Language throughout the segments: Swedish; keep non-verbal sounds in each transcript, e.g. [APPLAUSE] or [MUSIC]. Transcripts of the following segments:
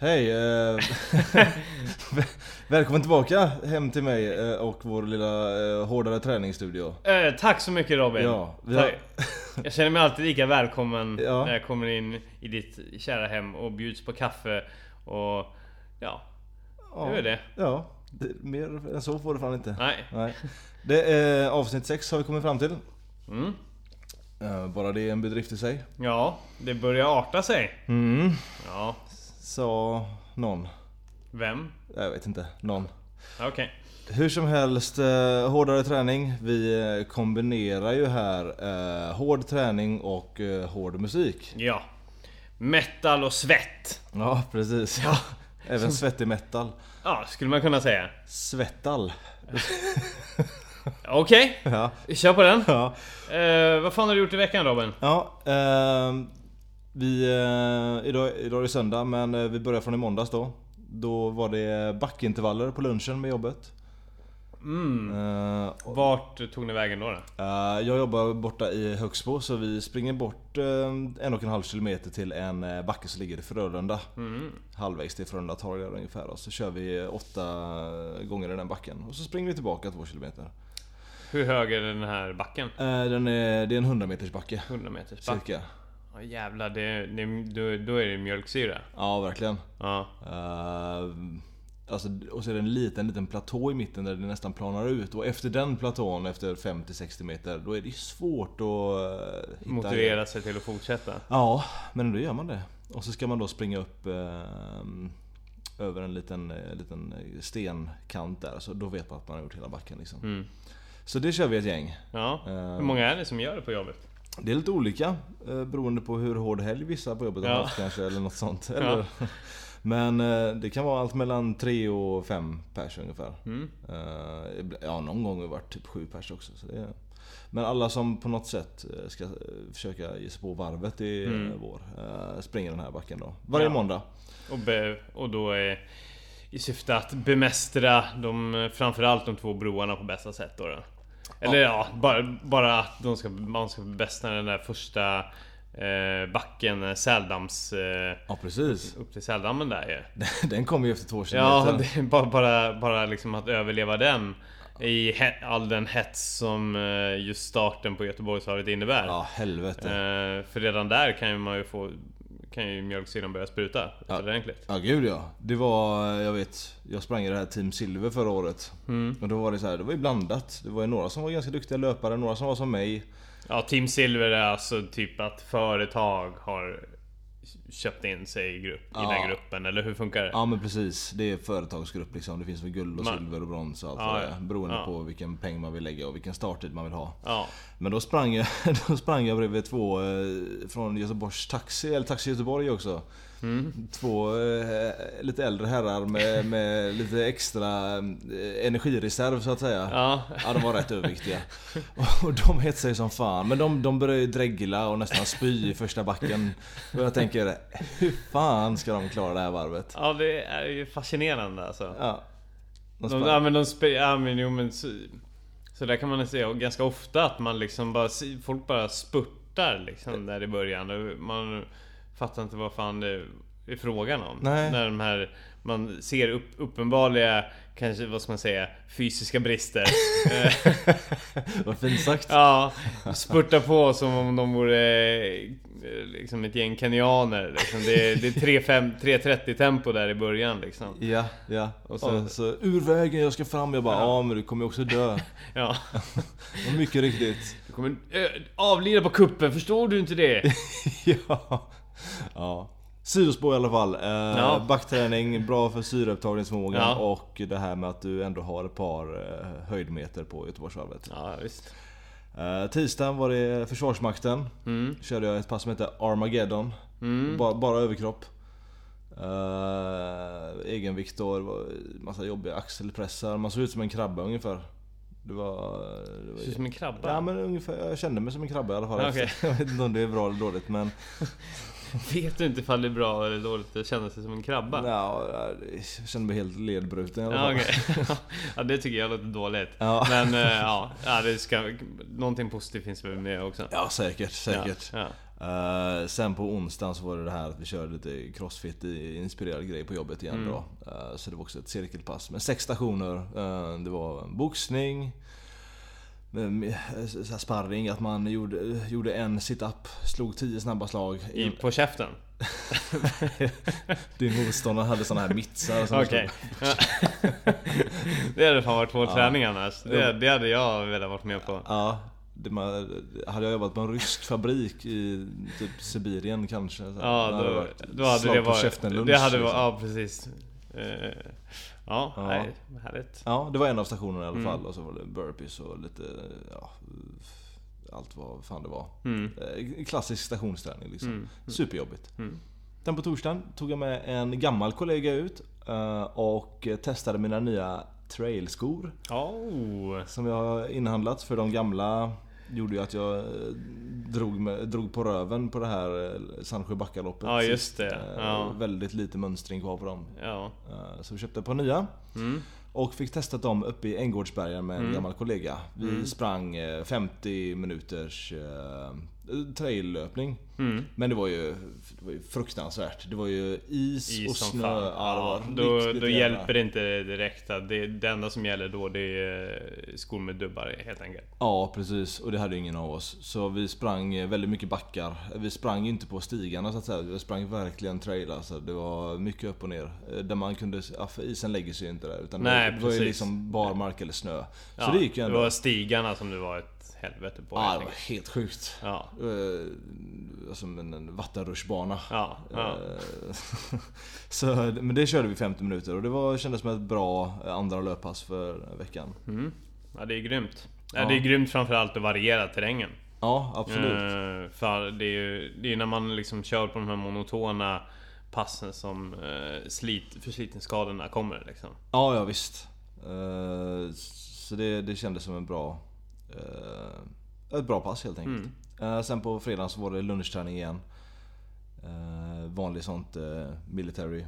Hej! Eh, [LAUGHS] välkommen tillbaka hem till mig eh, och vår lilla eh, hårdare träningsstudio. Eh, tack så mycket Robin. Ja, vi har- Tack. Jag känner mig alltid lika välkommen Ja. när jag kommer in i ditt kära hem och bjuds på kaffe och ja, det är det. Ja, det, mer än så får det fan inte. Nej. Nej. Det är avsnitt 6 har vi kommit fram till. Mm. Eh, bara det är en bedrift i sig. Ja, det börjar arta sig. Mm. Ja, Sa någon. vem? Jag vet inte. Någon. Okej. Hur som helst, eh, hårdare träning. Vi eh, kombinerar ju här eh, hård träning och eh, hård musik. Ja. Metal och svett. Ja, precis. Ja. [LAUGHS] Även svettig metal. Ja, skulle man kunna säga. Svettal. [LAUGHS] Okej, Ja. kör på den. Ja. Eh, vad fan har du gjort i veckan Robin? Ja, ehm, vi, eh, idag, idag är det söndag men eh, vi börjar från i måndags då. Då var det backintervaller på lunchen med jobbet. Mm. Eh, Vart tog ni vägen då? då? eh, jag jobbar borta i Högsbo så vi springer bort eh, en och en halv kilometer till en eh, backe som ligger i Frölunda. Mm. Halvvägs till Frölunda torg där ungefär. Och så kör vi åtta gånger i den backen. Och så springer vi tillbaka två kilometer. Hur hög är den här backen? Den är, det är en 100 meters backe. 100 meters back. Cirka. Ja jävlar, det, det, då, då är det mjölksyra. Ja, verkligen. Ja. Uh, alltså, och så är det en liten, liten platå i mitten där det nästan planar ut. Och efter den platån, efter 50-60 meter, då är det ju svårt att eh, hitta... Motivera sig till att fortsätta. Ja, men då gör man det. Och så ska man då springa upp eh, över en liten, liten stenkant där. Så då vet man att man har gjort hela backen liksom. Mm. Så det kör vi ett gäng. Ja. Hur många är det som gör det på jobbet? Det är lite olika eh, beroende på hur hård helg vissa på jobbet har Ja. haft kanske eller något sånt. Eller, Men eh, det kan vara allt mellan 3 och 5 pers ungefär. Mm. Eh, Ja, någon gång har det varit typ 7 pers också. Så det är... Men alla som på något sätt ska försöka ge sig på varvet i Mm. vår springer den här backen då. Varje Ja. måndag. Och, be, och då är i syfte att bemästra de, framförallt de två broarna på bästa sätt då. då. Eller ja, bara, bara att de ska, man ska bemästra den där första eh, backen, eh, Säldams... Eh, Ja precis. upp till Säldammen där ju. [LAUGHS] Den kommer ju efter två kilometer. Ja, bara, bara, bara liksom att överleva den i all den hets som eh, just starten på Göteborgsvarvet innebär. Ja, helvete. Eh, för redan där kan ju man ju få kan ju mjölksyran börja spruta Ja. ordentligt. Ja gud ja. Det var, jag vet, jag sprang i det här Team Silver förra året. Mm. Och då var det så här, det var ju blandat. Det var ju några som var ganska duktiga löpare, några som var som mig. Ja, Team Silver är alltså typ att företag har köpt in sig i, grupp, i Ja. den gruppen, eller hur funkar det? Ja men precis, det är företagsgrupp liksom. Det finns väl guld och Man- silver och brons och allt Ja, det. Beroende Ja. på vilken peng man vill lägga och vilken starttid man vill ha. Ja. Men då sprang jag, [LAUGHS] då sprang jag bredvid två eh, från Göteborgs Taxi, eller Taxi Göteborg också. Mm. Två eh, lite äldre herrar med, med lite extra eh, energireserv så att säga. Ja. Ja, de var rätt överviktiga. Och de hetsade sig som fan. Men de, de började ju dregla och nästan spy i första backen. Och jag tänker, hur fan ska de klara det här varvet? ja, det är ju fascinerande alltså. Ja. De De, ja men de spe, ja men jo men så, så där kan man se ganska ofta att man liksom bara, folk bara spurtar liksom där i början. Och Man fattar inte vad fan det är frågan om. Nej. När de här, man ser upp, uppenbarliga, kanske vad ska man säga, fysiska brister. [LAUGHS] Vad fint sagt. ja, spurtar på som om de vore eh, liksom ett gäng kenyaner. Liksom. Det är, det är 3.5 3.30 tempo där i början liksom. Ja, ja. Och Och så- så, så ur vägen, jag ska fram. Jag bara, ja, men du kommer ju också dö. Ja. [LAUGHS] Och mycket riktigt. Du kommer eh, avlida på kuppen, förstår du inte det? [LAUGHS] ja. Ja. Sidospår i alla fall. Eh, Ja. Backträning, bra för syreupptagningsförmågan Ja. och det här med att du ändå har ett par eh, höjdmeter på Göteborgsvarvet. Ja, visst. Eh, tisdagen var det Försvarsmakten. Mm. Körde jag ett pass som heter Armageddon. Mm. Bara, bara överkropp. Uh, egenviktor, var massa jobbiga axelpressar. Man såg ut som en krabba ungefär. Det var... Det var som en krabba. Ja men ungefär, jag kände mig som en krabba i alla fall. Efter. [LAUGHS] Jag vet inte om det är bra eller dåligt men... [LAUGHS] [LAUGHS] Vet du inte ifall det är bra eller dåligt att känna sig som en krabba? Ja, jag känner mig helt ledbruten i alla fall. Ja, okej. [LAUGHS] [LAUGHS] ja, det tycker jag låter dåligt. Ja. Men eh, ja, det ska, någonting positivt finns väl med också. Ja, säkert, säkert. Ja, Eh, sen på onsdagen så var det det här att vi körde lite crossfit i inspirerad grej på jobbet igen Mm. då. Eh, så det var också ett cirkelpass med sex stationer. Eh, det var boxning, med- med- så här sparring, att man gjorde, gjorde en sit-up, slog tio snabba slag. I, på käften? [LAUGHS] Din motståndare hade såna här mittsar som Okej. Ja. [LAUGHS] det hade fan varit två Ja. träning annars. Det, det hade jag velat varit med på. Ja, det man, hade jag jobbat på en rysk fabrik i typ Sibirien kanske. Så Ja, hade då, då hade slag det på varit... käften-lunch, Det hade varit, liksom. ja precis. Ja, Ja. nej, härligt. Ja, det var en av stationerna i alla Mm. fall. Och så var det burpees och lite, ja, allt vad fan det var. Mm. Eh, Klassisk stationsträning liksom. Mm. Superjobbigt. Mm. Sen på torsdagen tog jag med en gammal kollega ut eh, och testade mina nya trailskor. Oh. Som jag har inhandlat för de gamla gjorde ju att jag eh, drog, med, drog på röven på det här eh, Sandsjö Backaloppet Ja, just det. Eh, Ja. Väldigt lite mönstring kvar på dem. Ja. Eh, Så vi köpte ett par nya. Mm. Och fick testat dem uppe i Änggårdsbergen med en Mm. gammal kollega. Vi Mm. sprang eh, 50 minuters traillöpning. Mm. Men det var, ju, det var ju fruktansvärt. Det var ju is, Is och snö. fan. Ja, det var då då hjälper det inte direkt. Det, det enda som gäller då det är eh, skor med dubbar helt enkelt. Ja precis, och det hade ingen av oss. Så vi sprang eh, väldigt mycket backar. Vi sprang inte på stigarna så att säga. Vi sprang verkligen trail alltså. Det var mycket upp och ner. Eh, Där man kunde, ja, isen lägger sig ju inte där. Utan Nej, det var ju precis. liksom barmark eller snö. Så Ja, det gick ju det ändå. var stigarna som det var ett helvete på. Ja, helt det var helt sjukt. ja. Eh, Som en, en vattenrutschbana. Ja, ja. Eh, [LAUGHS] så, men det körde vi 50 minuter och det var, kändes som ett bra eh, andra löppass för veckan. Mm. ja, det är grymt. Ja. Det är grymt framförallt att variera terrängen. Ja, absolut. För det är ju det är när man liksom kör på de här monotona passen som eh, slit, förslitningsskadorna kommer liksom. Ja, ja visst. Så det, det kändes som en bra... eh, ett bra pass helt enkelt. Mm. Eh, sen på fredagen så var det lunchträning igen. Uh, vanlig sånt uh, military...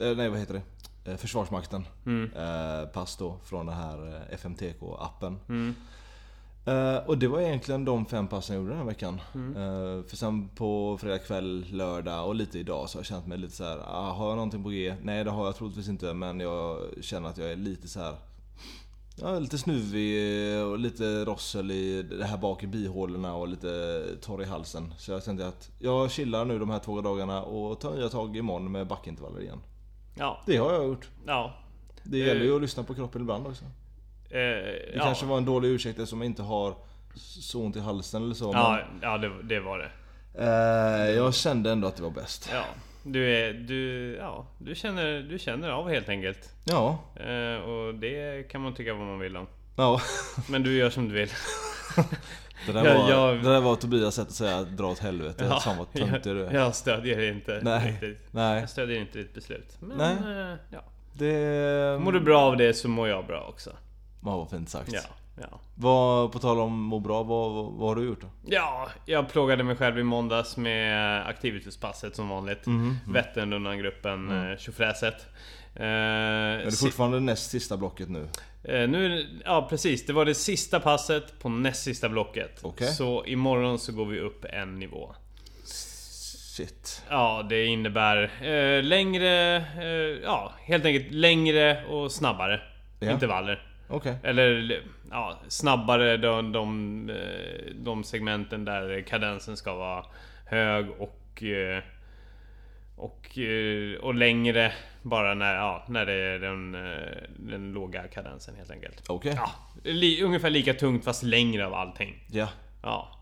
eh, nej vad heter det? Eh, Försvarsmakten. Mm. Eh, pass då från den här eh, FMTK-appen. Mm. Eh, och det var egentligen de fem passen jag gjorde den här veckan. Mm. Eh, för sen på fredag kväll, lördag och lite idag så har jag känt mig lite så här. Ah, har jag någonting på G? Nej det har jag troligtvis inte men jag känner att jag är lite så här. Ja, lite snuvig och lite rossel i det här bak i bihålorna och lite torr i halsen. Så jag tänkte att jag chillar nu de här två dagarna och tar nya tag imorgon med backintervaller igen. Ja. Det har jag gjort. Ja. Det Eh. gäller ju att lyssna på kroppen ibland också. Eh, Det ja. kanske var en dålig ursäkt jag inte har så ont i halsen eller så. Ja, ja det, det var det. Eh, jag kände ändå att det var bäst. Ja. Du är... Du, ja, du känner, du känner av helt enkelt. Ja. Eh, och det kan man tycka vad man vill om. ja. Men du gör som du vill. Det, där Ja, var, jag- det där var Tobias sätt att säga dra åt helvete. Ja, Fan vad töntig du jag, är. jag stödjer inte Nej. riktigt. Nej. Jag stödjer inte ditt beslut. Men Nej. eh, ja. Det... Mår du bra av det så mår jag bra också. Ja, vad fint sagt. Ja, ja. Vad, på tal om må bra, vad, vad, vad har du gjort då? Ja, jag plågade mig själv i måndags med aktivituspasset som vanligt. Mhm. Vätternrundan-gruppen, Mm. eh, tjofräset. Eh, Är det fortfarande näst sista blocket nu? eh, nu ja precis, det var det sista passet på näst sista blocket. Okej. Så imorgon så går vi upp en nivå. Shit. Ja, det innebär eh, längre, eh, ja helt enkelt längre och snabbare Ja. intervaller. Okej. Eller ja, snabbare de, de, eh, de segmenten där kadensen ska vara hög och eh, och, eh, och längre bara när, ja, när det är den, den låga kadensen helt enkelt. Okej. Ja, li, ungefär lika tungt fast längre av allting. Ja. Ja.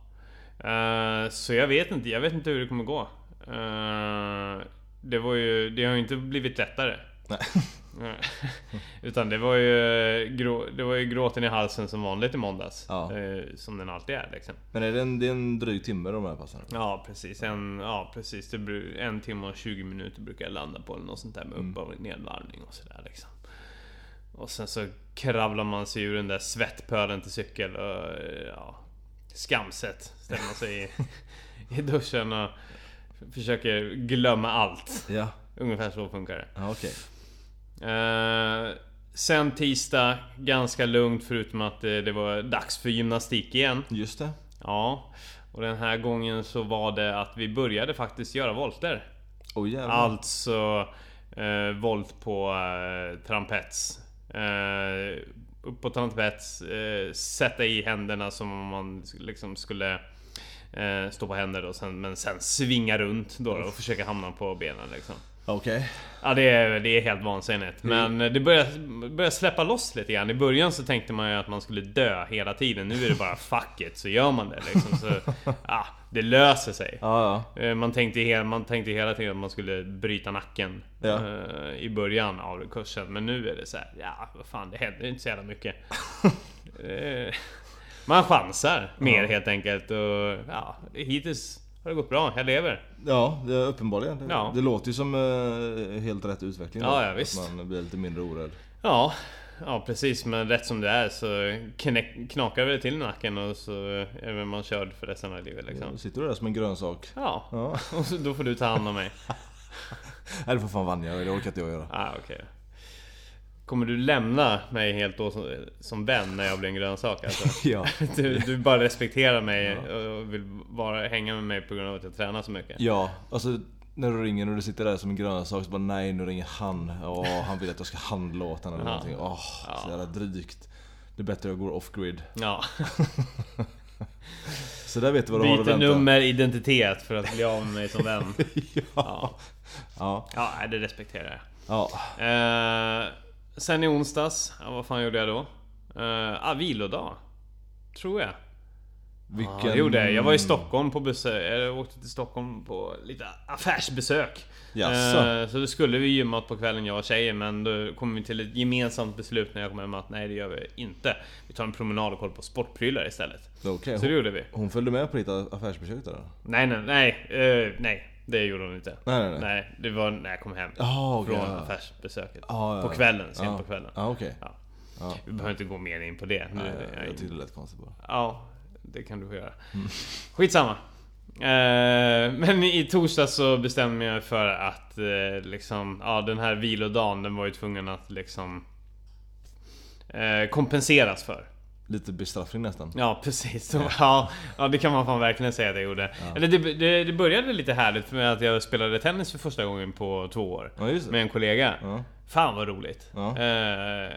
Eh, så jag vet inte, jag vet inte hur det kommer gå. Eh, det var ju, det har ju inte blivit lättare. Nej. [LAUGHS] Utan det var ju, grå, det var ju gråten i halsen som vanligt i måndags. Ja. Eh, som den alltid är liksom. Men är det en, det är en dryg timme de här passen? Ja precis, en, ja, precis. Det, en timme och 20 minuter brukar jag landa på eller något sånt där med upp och nedvarvning och sådär liksom. Och sen så kravlar man sig ur den där svettpölen till cykel och ja, skamset ställer man sig i, [LAUGHS] i duschen och Försöker glömma allt. Ja, Ungefär så funkar det. ja okej. Eh, sen tisdag, ganska lugnt förutom att det, det var dags för gymnastik igen. Just det. Ja. Och den här gången så var det att vi började faktiskt göra volter. Oh jävlar. Alltså eh, volt på eh, trampets. Eh, upp på trampets, eh, sätta i händerna som om man liksom skulle eh, stå på händer då, sen, men sen svinga runt då, då och försöka hamna på benen liksom. Okej. Ja det är, det är helt vansinnigt. Men det börjar, börjar släppa loss lite grann. I början så tänkte man ju att man skulle dö hela tiden. Nu är det bara fuck it, så gör man det liksom. Så, [LAUGHS] ja, det löser sig. Ja, ja. Eh, Man tänkte, hela, man tänkte hela tiden att man skulle bryta nacken Ja. eh, I början av kursen Men nu är det så här, ja vad fan det händer inte så jävla mycket [LAUGHS] Eh, Man chansar mer helt enkelt och ja, hittills har det gått bra, jag lever Ja, det är uppenbarligen. Det, Ja. det låter ju som eh, helt rätt utveckling. då. Ja, ja, Att visst. man blir lite mindre orädd. Ja, ja precis men rätt som det är så knäck, knakar det till nacken och så är man körd för resten av livet liksom Då sitter du där som en grönsak. Ja, Ja. [LAUGHS] och så, då får du ta hand om mig [LAUGHS] Nej det får fan Vanja det orkar inte jag göra. Ah, okej. Kommer du lämna mig helt då som, som vän när jag blir en grönsak alltså? [LAUGHS] Ja. [LAUGHS] Du, du bara respekterar mig och vill bara hänga med mig på grund av att jag tränar så mycket? Ja, alltså när du ringer och du sitter där som en grönsak så bara nej nu ringer han. Åh, han vill att jag ska handla åt honom eller Ja. någonting. Åh, så Ja. jävla drygt. Det är bättre jag går off-grid. Ja. [LAUGHS] Så där vet du vad du har att Byter vänta. nummer, identitet för att bli av med mig som vän. Ja, Ja. ja det respekterar Ja. jag. Sen i onsdags, ja, vad fan gjorde jag då? Eh, ah, vilodag. Tror jag. Vilken... Ja, det gjorde jag. Jag var i Stockholm på besök. Jag åkte till Stockholm på lite affärsbesök. Jaså? Eh, Så då skulle vi gymmat på kvällen jag och tjejen men då kom vi till ett gemensamt beslut när jag kom hem att nej det gör vi inte. Vi tar en promenad och kollar på sportprylar istället. Okej, Så det gjorde vi. hon följde med på ditt affärsbesök där? Nej nej nej. eh, nej. Det gjorde hon inte. Nej, nej, nej. Nej, det var när jag kom hem. Okej, från ja. affärsbesöket. Ja, På kvällen, sent Ja. på kvällen. Ja okej. Ja. Ja. Vi behöver inte gå mer in på det. Nu, Nej, jag- jag tyckte det lät konstigt bara. Ja, det kan du få göra. Skitsamma. Eh, men i torsdag så bestämde jag mig för att eh, liksom, ja den här vilodagen den var ju tvungen att liksom eh, kompenseras för. Lite bestraffning nästan. Ja precis. [LAUGHS] Ja, ja det kan man fan verkligen säga att jag gjorde. Eller det, det, det började lite härligt med att jag spelade tennis för första gången på två år. Ja. Med en kollega. Ja. Fan vad roligt. Ja.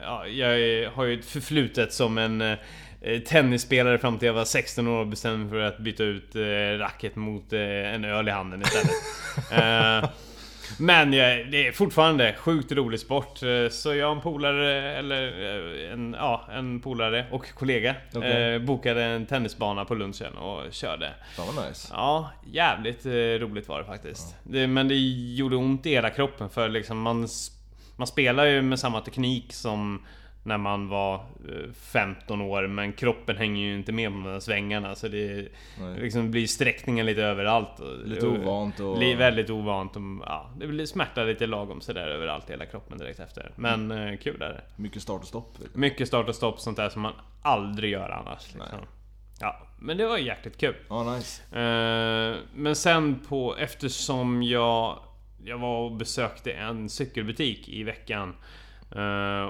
Ja, jag har ju ett förflutet som en eh, tennisspelare fram till jag var 16 år och bestämde mig för att byta ut eh, racket mot en öl i handen istället. [LAUGHS] Eh, men jag, det är fortfarande sjukt rolig sport. Eh, Så jag och en polare, eller eh, en, ja, en polare och kollega eh, bokade en tennisbana på lunchen och körde. Fan vad nice. Ja, jävligt eh, roligt var det faktiskt. Det, men det gjorde ont i hela kroppen för liksom man, man spelar ju med samma teknik som när man var eh, 15 år men kroppen hänger ju inte med på de där svängarna så det liksom blir sträckningen lite överallt. Lite ovant och... Väldigt ovant och ja, det blir smärta lite lagom sådär överallt i hela kroppen direkt efter. Men eh, kul är det. Mycket start och stopp. liksom. Mycket start och stopp sånt där som man aldrig gör annars. Liksom. Ja, men det var jäkligt kul. Ja nice. Eh, Men sen på, eftersom jag Jag var och besökte en cykelbutik i veckan eh,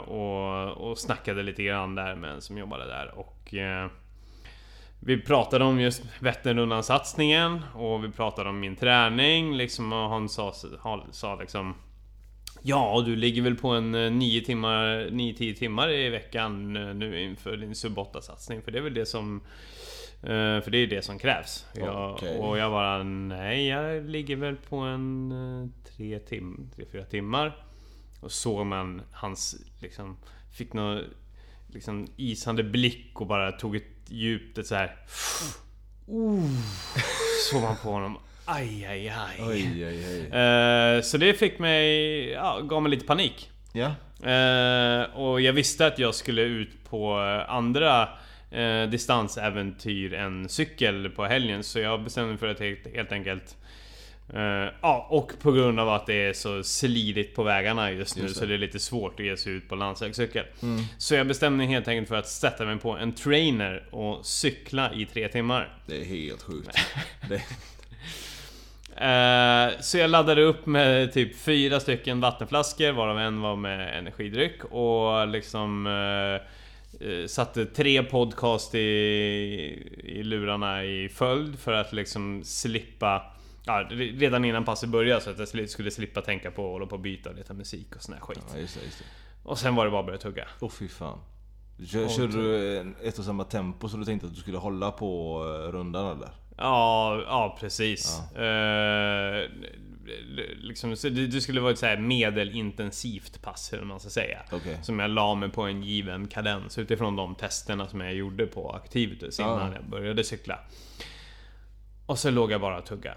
och, och snackade lite grann där med en som jobbade där och eh, Vi pratade om just Vätternrundan satsningen och vi pratade om min träning liksom och han sa, sa liksom Ja, du ligger väl på en 9 timmar, 9-10 timmar i veckan eh, nu inför din sub 8 satsning för det är väl det som Eh, För det är det som krävs. Jag. Och jag bara nej, jag ligger väl på en eh, tre tim, tre, fyra timmar. Och såg man hans liksom Fick någon liksom isande blick och bara tog ett djupt ett så här. Uh, såg man på honom. Aj, aj, aj. Oj oj oj. Eh, så det fick mig, ja, gav mig lite panik. Ja. Eh, och jag visste att jag skulle ut på eh, andra eh, distansäventyr än cykel på helgen. Så jag bestämde mig för att helt, helt enkelt Ja, och på grund av att det är så slidigt på vägarna just nu Just det. så det är lite svårt att ge sig ut på landsvägscykel. Mm. Så jag bestämde mig helt enkelt för att sätta mig på en trainer och cykla i tre timmar. Det är helt sjukt. [LAUGHS] Eh, så jag laddade upp med typ fyra stycken vattenflaskor varav en var med energidryck och liksom eh, Satte tre podcast i, i lurarna i följd för att liksom slippa Ja, redan innan passet började så att jag skulle slippa tänka på att hålla på och byta och leta musik och sån här skit. Ja, just det, just det. Och sen var det bara att börja tugga. Åh fy fan. Kör, körde du ett och samma tempo så du tänkte att du skulle hålla på eh, rundan eller? Ja, ja precis. Eh, liksom, det, det skulle vara ett så här medelintensivt pass, hur man ska säga. Okej. Som jag la mig på en given kadens utifrån de testerna som jag gjorde på Activitus innan Ja. jag började cykla. Och så låg jag bara och tugga.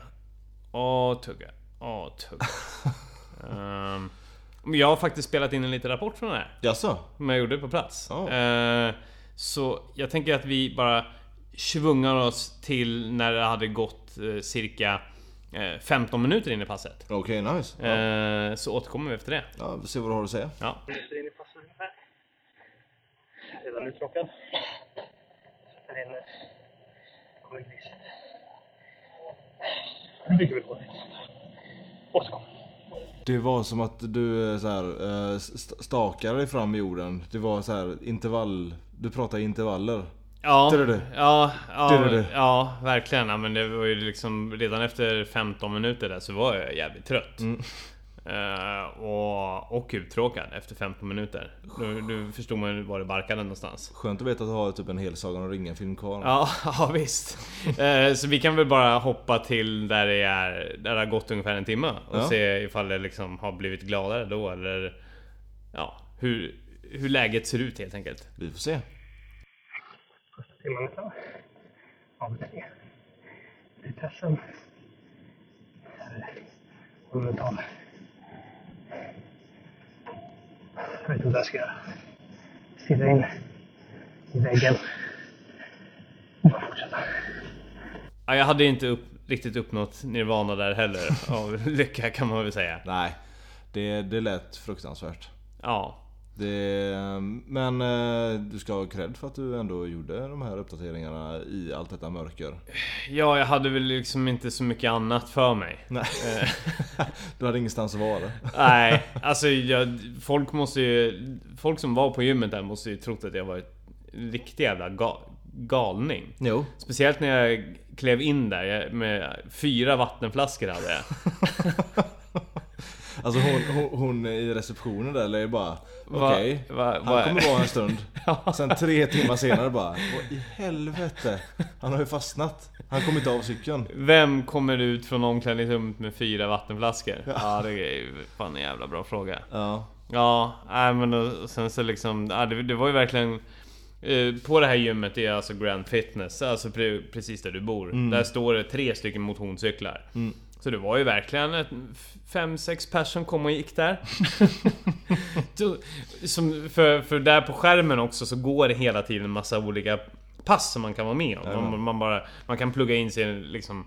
Och tugga. Och tugga. Ehm, men jag har faktiskt spelat in en liten rapport från det här. Jaså? Som jag gjorde på plats. Ja. Eh, så jag tänker att vi bara svungar oss till när det hade gått eh, cirka eh, 15 minuter in i passet. Okej, nice. Ja. Eh, så återkommer vi efter det. ja, vi ser vad du har att säga. Ja. minuter in i passet ungefär. Redan uttråkad. Sätter in... Kommer. Nu bygger vi det. Återkom. Det var som att du eh, så här, eh, st- stakade dig fram i jorden. Det var så här intervall... Du pratade i intervaller. Ja, Du, du, du. ja, ja, Du, du, du. ja, verkligen. Ja, men det var ju liksom redan efter 15 minuter där så var jag jävligt trött. Mm. Eh, och, och uttråkad efter 15 minuter. Nu, nu förstod man ju var det barkade någonstans. Skönt att veta att du har typ en hel Sagan om ringen-film kvar. Ja, [LAUGHS] ja visst. Eh, så vi kan väl bara hoppa till där det, är, där det har gått ungefär en timme och Ja. se ifall det liksom har blivit gladare då eller ja, hur, hur läget ser ut helt enkelt. Vi får se. Första timmen är klar. Avlägg. Vitesse. Monumental. Jag vet inte vad jag ska göra. Stirra in i väggen. Och bara fortsätta. Ja, jag hade inte upp, riktigt uppnått Nirvana där heller av [LAUGHS] lycka kan man väl säga. Nej, det, det lät fruktansvärt. Ja, Det, men eh, du ska ha cred för att du ändå gjorde de här uppdateringarna i allt detta mörker. ja jag hade väl liksom inte så mycket annat för mig. Nej. Eh, [LAUGHS] Du hade ingenstans att vara. Nej, alltså jag, folk måste ju... Folk som var på gymmet där måste ju trott att jag var ett riktig jävla ga, galning. Jo. Speciellt när jag klev in där med fyra vattenflaskor hade jag. [LAUGHS] Alltså hon, hon, hon i receptionen där ju bara Va- Okej, va- han va- kommer vara en stund. [LAUGHS] Sen tre timmar senare bara Vad i helvete? Han har ju fastnat. Han kommer inte av cykeln. Vem kommer ut från omklädningsrummet med fyra vattenflaskor? Ja, det är ju fan en jävla bra fråga. Ja. Ja, nej men och sen så liksom, ja, det, det var ju verkligen eh, På det här gymmet, det är alltså Grand Fitness, alltså pre, precis där du bor. Där står det tre stycken motionscyklar. Så det var ju verkligen fem, sex personer som kom och gick där. [LAUGHS] Som, för, för där på skärmen också så går det hela tiden en massa olika pass som man kan vara med om. Man, man, bara, man kan plugga in sin liksom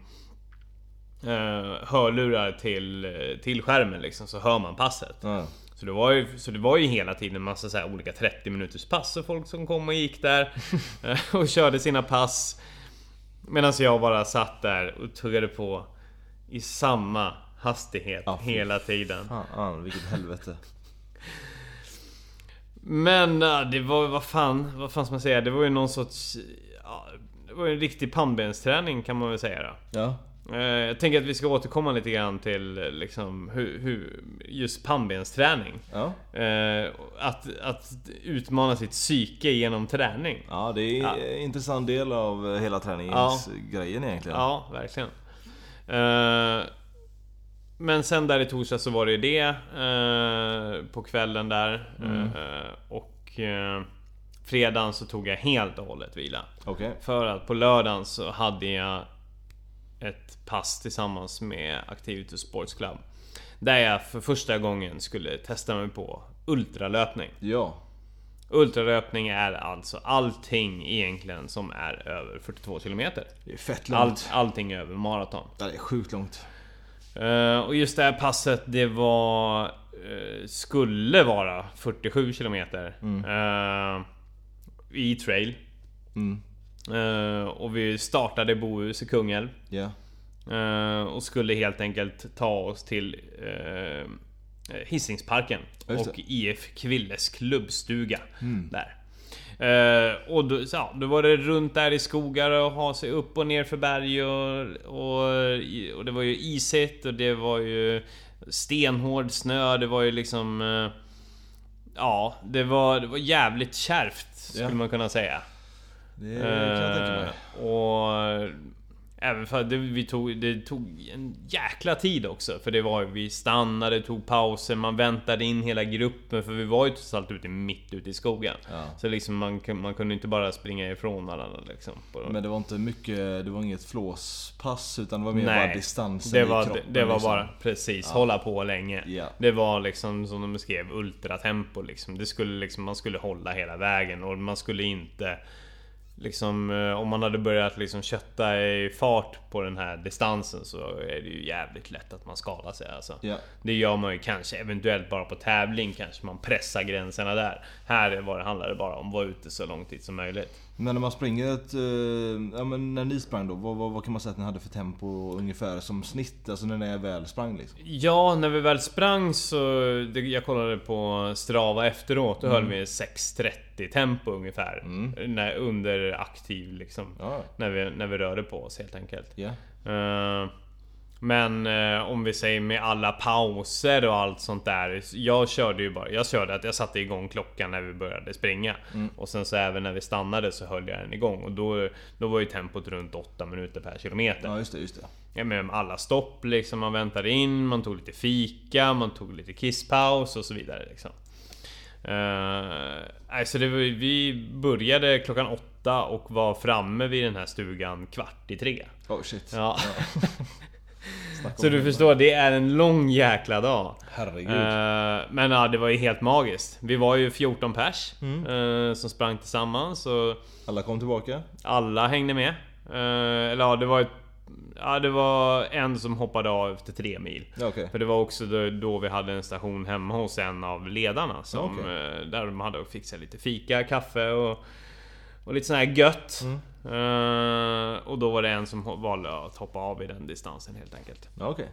eh, hörlurar till, till skärmen liksom, så hör man passet. ja. Så det var ju, så det var ju hela tiden en massa så olika 30 minuters pass och folk som kom och gick där [LAUGHS] eh, och körde sina pass. Medan jag bara satt där och tuggade på i samma hastighet Ja, fy hela tiden. Fan, vilket helvete. Men äh, det var, vad fan, vad fan ska man säga? Det var ju någon sorts... Ja, det var ju en riktig pannbensträning kan man väl säga då. Ja. Eh, Jag tänker att vi ska återkomma lite grann till liksom hur, hur just pannbensträning. Ja. Eh, Att, att utmana sitt psyke genom träning. Ja, det är Ja. en intressant del av hela träningsgrejen egentligen. Ja, verkligen. Eh, Men sen där i torsdag så var det det eh, På kvällen där. Eh, Och Fredagen så tog jag helt och hållet vila. Okej. För att på lördagen så hade jag Ett pass tillsammans med Activitus Sports Club. Där jag för första gången skulle testa mig på ultralöpning. Ja. Ultralöpning är alltså allting egentligen som är över 42 km Det är fett långt. Allt, allting över maraton. Det är sjukt långt. Eh, och just det här passet, det var... eh, skulle vara 47 km. eh, I trail. Mm. Och vi startade Bohus i Kungälv. Eh, och skulle helt enkelt ta oss till Hisingsparken Just och. IF Kvilles klubbstuga där. Eh, och då, så, ja, då var det runt där i skogar och ha sig upp och ner för berg och, och, och det var ju isigt och det var ju stenhård snö. Det var ju liksom... Eh, ja, det var, det var jävligt kärvt skulle Ja. man kunna säga. Det kan jag tänka mig. Eh, Och även för det, vi tog, det tog en jäkla tid också. För det var vi stannade, tog pauser, man väntade in hela gruppen. För vi var ju trots allt ute mitt ute i skogen. Ja. Så liksom man, man kunde inte bara springa ifrån varandra liksom. Men det var inte mycket, det var inget flåspass utan det var mer bara distansen det i var, kroppen. det, det var liksom. bara precis, hålla på länge. Ja. Det var liksom som de beskrev, ultratempo liksom. Det skulle liksom, man skulle hålla hela vägen och man skulle inte Liksom eh, om man hade börjat liksom kötta i fart på den här distansen så är det ju jävligt lätt att man skadar sig alltså. Ja. Det gör man ju kanske eventuellt bara på tävling kanske man pressar gränserna där. Här var det, handlar det bara om att vara ute så lång tid som möjligt. Men när man springer ett... eh, Ja men när ni sprang då, vad, vad, vad kan man säga att ni hade för tempo ungefär som snitt? Alltså när ni väl sprang liksom? Ja, när vi väl sprang så... Det, jag kollade på Strava efteråt. Då höll vi 6.30 tempo ungefär. När, under aktiv liksom. Ja. När, vi, när vi rörde på oss helt enkelt. Ja. Eh, men eh, om vi säger med alla pauser och allt sånt där. Jag körde ju bara, jag körde att jag satte igång klockan när vi började springa. Och sen så även när vi stannade så höll jag den igång. Och då, då var ju tempot runt 8 minuter per kilometer. Ja just det, just det. Ja, men alla stopp liksom, man väntade in, man tog lite fika, man tog lite kisspaus och så vidare liksom. Uh, alltså var, vi började klockan åtta och var framme vid den här stugan kvart i tre. Oh shit. Ja. [LAUGHS] Så du förstår, det är en lång jäkla dag. Herregud. Eh, men ja, det var ju helt magiskt. Vi var ju 14 pers Mm. eh, som sprang tillsammans och Alla kom tillbaka? alla hängde med. Eh, eller ja, det var ett, Ja, det var en som hoppade av efter tre mil. Okej. För det var också då, då vi hade en station hemma hos en av ledarna. Som, eh, Där de hade fixat lite fika, kaffe och, och lite sån här gött. Mm. Eh, och då var det en som valde att hoppa av i den distansen helt enkelt. Ja, okej.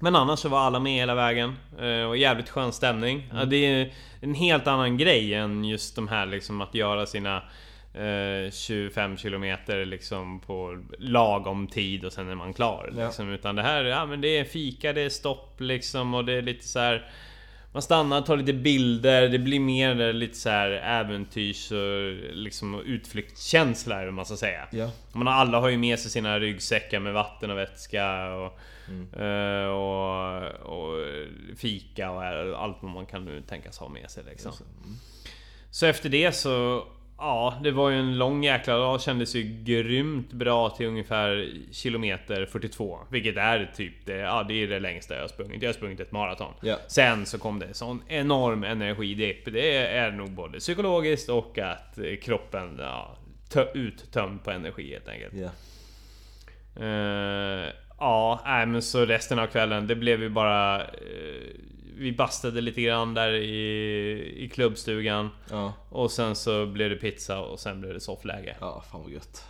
Men annars så var alla med hela vägen. eh, Och jävligt skön stämning. Ja, det är en helt annan grej än just de här liksom att göra sina eh, 25 kilometer liksom på lagom tid och sen är man klar. Ja. Liksom. Utan det här, ja men det är fika, det är stopp liksom och det är lite så här. Man stannar, tar lite bilder, det blir mer lite så här äventyrs och liksom utflyktskänsla eller man ska säga. Ja. Man alla har ju med sig sina ryggsäckar med vatten och vätska och, eh, och, och fika och allt vad man kan nu tänkas ha med sig liksom. Så efter det så Ja, det var ju en lång jäkla dag. Kändes ju grymt bra till ungefär kilometer 42. Vilket är typ det, ja, det är det längsta jag har sprungit. Jag har sprungit ett maraton. Ja. Sen så kom det sån enorm energidipp. Det är nog både psykologiskt och att eh, kroppen ja, tö- uttömd på energi helt enkelt. Ja. Eh, ja, nej, men så resten av kvällen, det blev ju bara... eh, vi bastade lite grann där i, i klubbstugan. Ja. Och sen så blev det pizza och sen blev det soffläge. Ja, fan vad gött.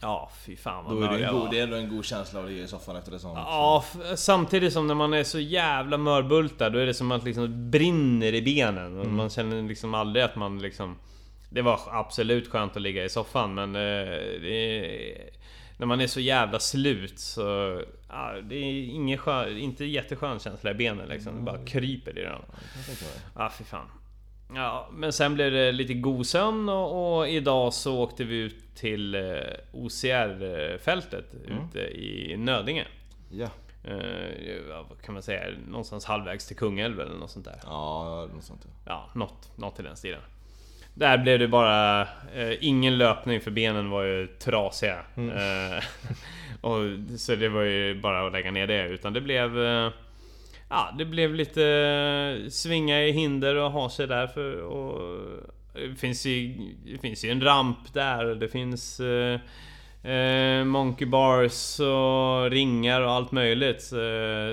Ja, fy fan vad Då är det, en god, det är ändå en god känsla att ligga i soffan efter det sånt. Ja, samtidigt som när man är så jävla mörbultad då är det som att liksom brinner i benen. Och Man känner liksom aldrig att man liksom... Det var absolut skönt att ligga i soffan men eh, det När man är så jävla slut så... Ja, det är ingen skön, inte jätteskön känsla i benen liksom. Det bara kryper i mig. Ja, fy fan. Ja, men sen blev det lite god sömn och, och idag så åkte vi ut till eh, OCR-fältet ute i Nödinge. Ja. Eh, vad kan man säga? Någonstans halvvägs till Kungälv eller något sånt där. Ja, något sånt. ja. Ja, något, något i den stilen. Där blev det bara eh, ingen löpning för benen var ju trasiga. Eh, [LAUGHS] och, så det var ju bara att lägga ner det. Utan det blev... Eh, ja, det blev lite eh, svinga i hinder och ha sig där för... Och, det finns ju, det finns ju en ramp där och det finns... Eh, Eh, monkey bars och ringar och allt möjligt. Så,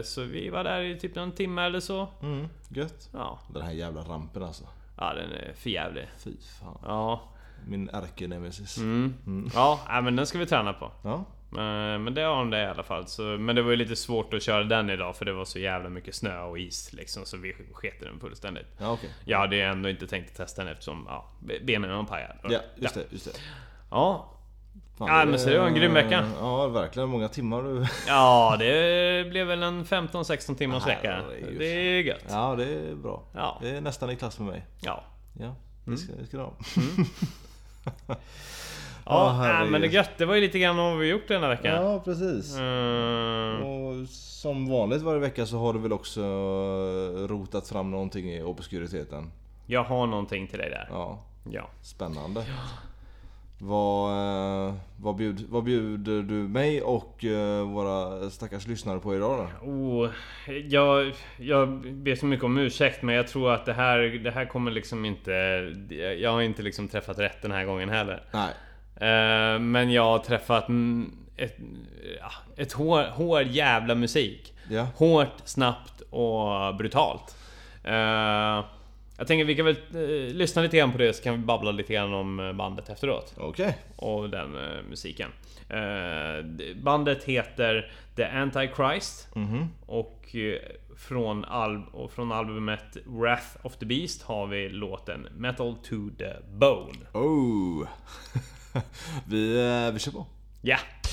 så vi var där i typ en timme eller så. Mm, gött. Ja, Den här jävla rampen alltså. Ja den är för jävlig. Fy fan. Ja. Min ärkenemesis. Mm. Ja, nej, men den ska vi träna på. Ja. Men, men det har de det i alla fall. Så, men det var ju lite svårt att köra den idag för det var så jävla mycket snö och is liksom. Så vi sket i den fullständigt. Ja, okej. Jag hade ju ändå inte tänkt testa den eftersom ja, benen var pajade. Ja, just det. Just det. Ja, Fan, Ja, men så det var en grym vecka. Ja, verkligen. Många timmar du... ja det blev väl en 15-16 timmars Nej, vecka. det är Det är gött. Ja, det är bra. Ja. Det är nästan i klass med mig. Ja. Ja, det ska, det ska du ha. [LAUGHS] Ja, herregud. men det är gött. Det var ju lite grann vad vi gjort den här veckan. Ja, precis. Mm, Och som vanligt varje vecka så har du väl också rotat fram någonting i obskuriteten? jag har någonting till dig där. Ja, Ja. spännande. Vad, eh, vad, bjud, vad bjuder du mig och eh, våra stackars lyssnare på idag då? Oh, jag, jag ber så mycket om ursäkt men jag tror att det här, det här kommer liksom inte... Jag har inte liksom träffat rätt den här gången heller. Nej. Eh, men jag har träffat ett, ett hår, hård jävla musik. Ja. Hårt, snabbt och brutalt. Eh, jag tänker vi kan väl eh, lyssna lite grann på det så kan vi babbla lite grann om eh, bandet efteråt. Okej. Och den eh, musiken. Eh, bandet heter The Antichrist. Mhm. Och eh, från, al- och från albumet Wrath of the Beast har vi låten Metal to the Bone. Oh. [LAUGHS] vi, eh, vi kör på. Ja! Jävlar!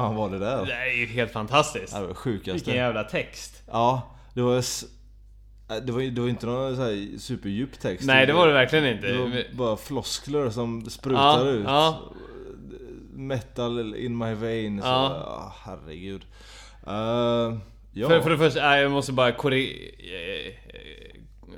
Fan var det där? Det är ju helt fantastiskt. Det var sjukaste. Vilken jävla text. Ja, det var... äh, Det var, det var inte någon så här superdjup text. Nej det var det verkligen inte. Det var bara floskler som sprutar Ja, ut. ja. Metal in my veins. Ja. Ja. Ja, herregud. Uh, ja. För, för det första, nej, jag måste bara korri... eh,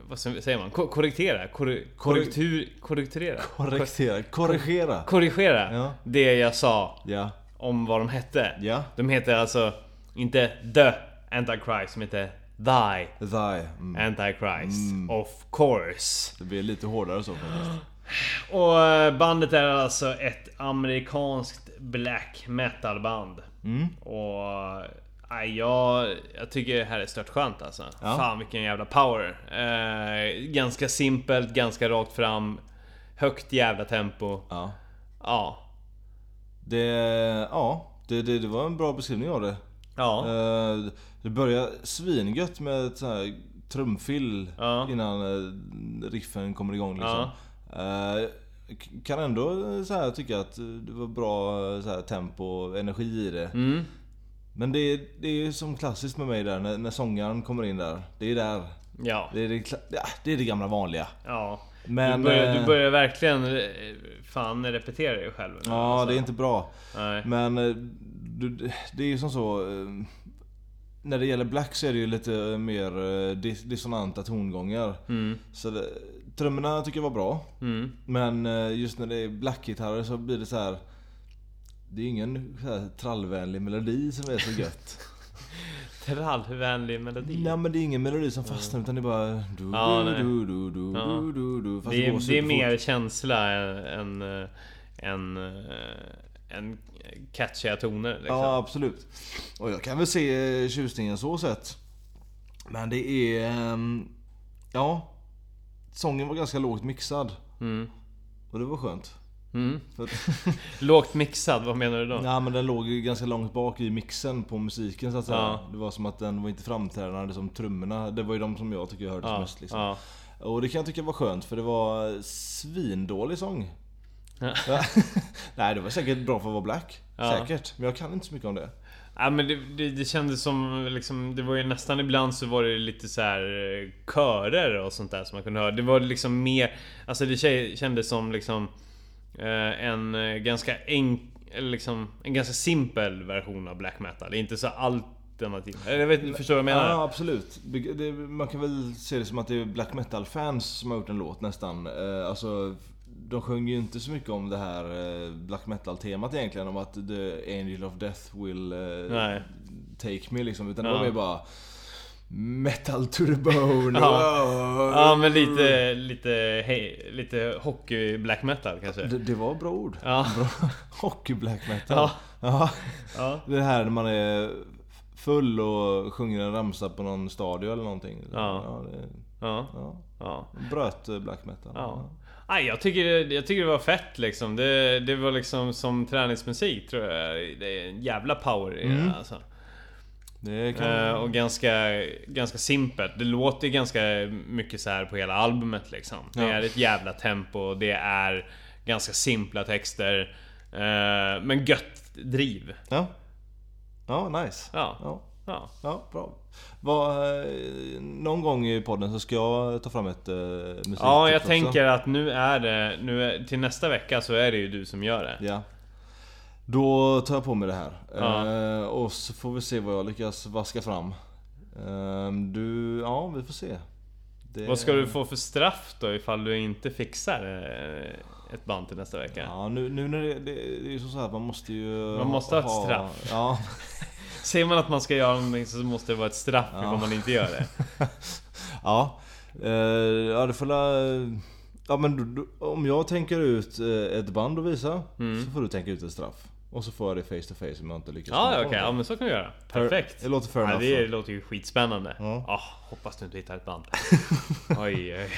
Vad säger man? Ko- Korrigera? Korri, korrektur... Korrekturera? Korrigera. Korrigera. Korrigera Ja. det jag sa Ja. Om vad de hette. Ja. De heter alltså inte The Antichrist, de heter Thy Thy. Mm. Antichrist. Of course. Det blir lite hårdare så faktiskt. Och eh, bandet är alltså ett amerikanskt black metal band. Mm. Och... Nej, jag, jag tycker det här är stört skönt alltså. Ja. Fan vilken jävla power. Eh, ganska simpelt, ganska rakt fram. Högt jävla tempo. Ja. Ja. Det... Ja. Det, det, det var en bra beskrivning av det. Ja. Eh, Det börjar svingött med ett så här trumfill Ja. innan eh, riffen kommer igång liksom. Eh, k- Kan ändå eh, så här tycka att det var bra eh, så här, tempo och energi i det. Mm. Men det är, det är som klassiskt med mig där när, när sångaren kommer in där. Det är där. Ja. Det är det, ja, det, är det gamla vanliga. Ja. Men... du, börjar, eh, du börjar verkligen eh, fan repetera dig själv nu, Ja, alltså. det är inte bra. Nej. Men eh, du, det är ju som så... eh, När det gäller Black så är det ju lite mer eh, dis- dissonanta tongångar. Mm. Så det, trummorna tycker jag var bra. Mm. Men eh, just när det är blackgitarrer så blir det så här. Det är ingen så här trallvänlig melodi som är så gött. [LAUGHS] Trallvänlig melodi. Nej men det är ingen melodi som fastnar utan det är bara... Du, Ja, du, du, du, du, Ja. du, du, du, fast det, är, går det är mer känsla än, än, än, än catchiga toner liksom. Ja absolut. Och jag kan väl se eh, tjusningen så sett. Men det är... ehm, Ja. Sången var ganska lågt mixad. Mm. Och det var skönt. Mm. [LAUGHS] Lågt mixad, vad menar du då? ja men den låg ju ganska långt bak i mixen på musiken så att säga. Ja. Det var som att den var inte framträdande som trummorna. Det var ju de som jag tycker jag hördes ja, mest liksom. ja. Och det kan jag tycka var skönt för det var svindålig sång. Ja. [LAUGHS] Nej det var säkert bra för att vara black. Säkert. Men jag kan inte så mycket om det. Ja men det, det, det kändes som liksom, det var ju nästan ibland så var det lite så här eh, körer och sånt där som man kunde höra. Det var liksom mer, alltså det kä- kändes som liksom en eh, ganska enk, liksom en ganska simpel version av black metal. Det är inte så alternativ. Jag vet förstår du vad jag menar? Ja, absolut. Det, man kan väl se det som att det är black metal-fans som har gjort en låt nästan. Eh, alltså, de sjunger ju inte så mycket om det här eh, black metal-temat egentligen. Om att the angel of death will eh, Nej. take me liksom. Utan Ja. var mer bara Metal the bone. Ja. Ja men lite, lite, hej, lite hockey black metal kanske. Det, det var bra ord. Ja. Bra. [LAUGHS] Hockey black metal. Ja. Ja. Det här när man är full och sjunger en ramsa på någon stadion eller någonting. Ja. det, Ja. ja. Bröt eh, black metal. Ja. Nej, jag tycker, det- jag tycker det var fett liksom. Det, det var liksom som träningsmusik tror jag. Det är en jävla power i Mm. det alltså. Kan... Eh, och ganska, ganska simpelt. Det låter ganska mycket så här på hela albumet liksom. Det är ett jävla tempo, det är ganska simpla texter. eh, men gött driv. Ja. Ja, nice. Ja. Ja, Ja. ja bra. Vad, eh, någon gång i podden så ska jag ta fram ett uh, musiktips Ja, jag också. tänker att nu är det... Nu är, till nästa vecka så är det ju du som gör det. Ja. Då tar jag på mig det här. Ja. Eh, och så får vi se vad jag lyckas vaska fram. Eh, du, ja vi får se. Det- Vad ska du få för straff då ifall du inte fixar eh, ett band till nästa vecka? Ja, nu, nu när det, det, det är ju så att man måste ju... Man måste ha ett straff. [LAUGHS] Ja, [LAUGHS] Säger man att man ska göra någonting så måste det vara ett straff Ja. ifall man inte gör det. [LAUGHS] ja. Eh, ja, det får la, Ja men om jag tänker ut eh, ett band att visa Mm. så får du tänka ut ett straff. Och så får jag det face to face om jag inte lyckas Ja, okej. på Ja, men så kan vi göra. Perfekt. Det låter fair Ja, enough. det låter ju skitspännande. Ja. Ah, hoppas du inte hittar ett band. [LAUGHS] Oj, oj.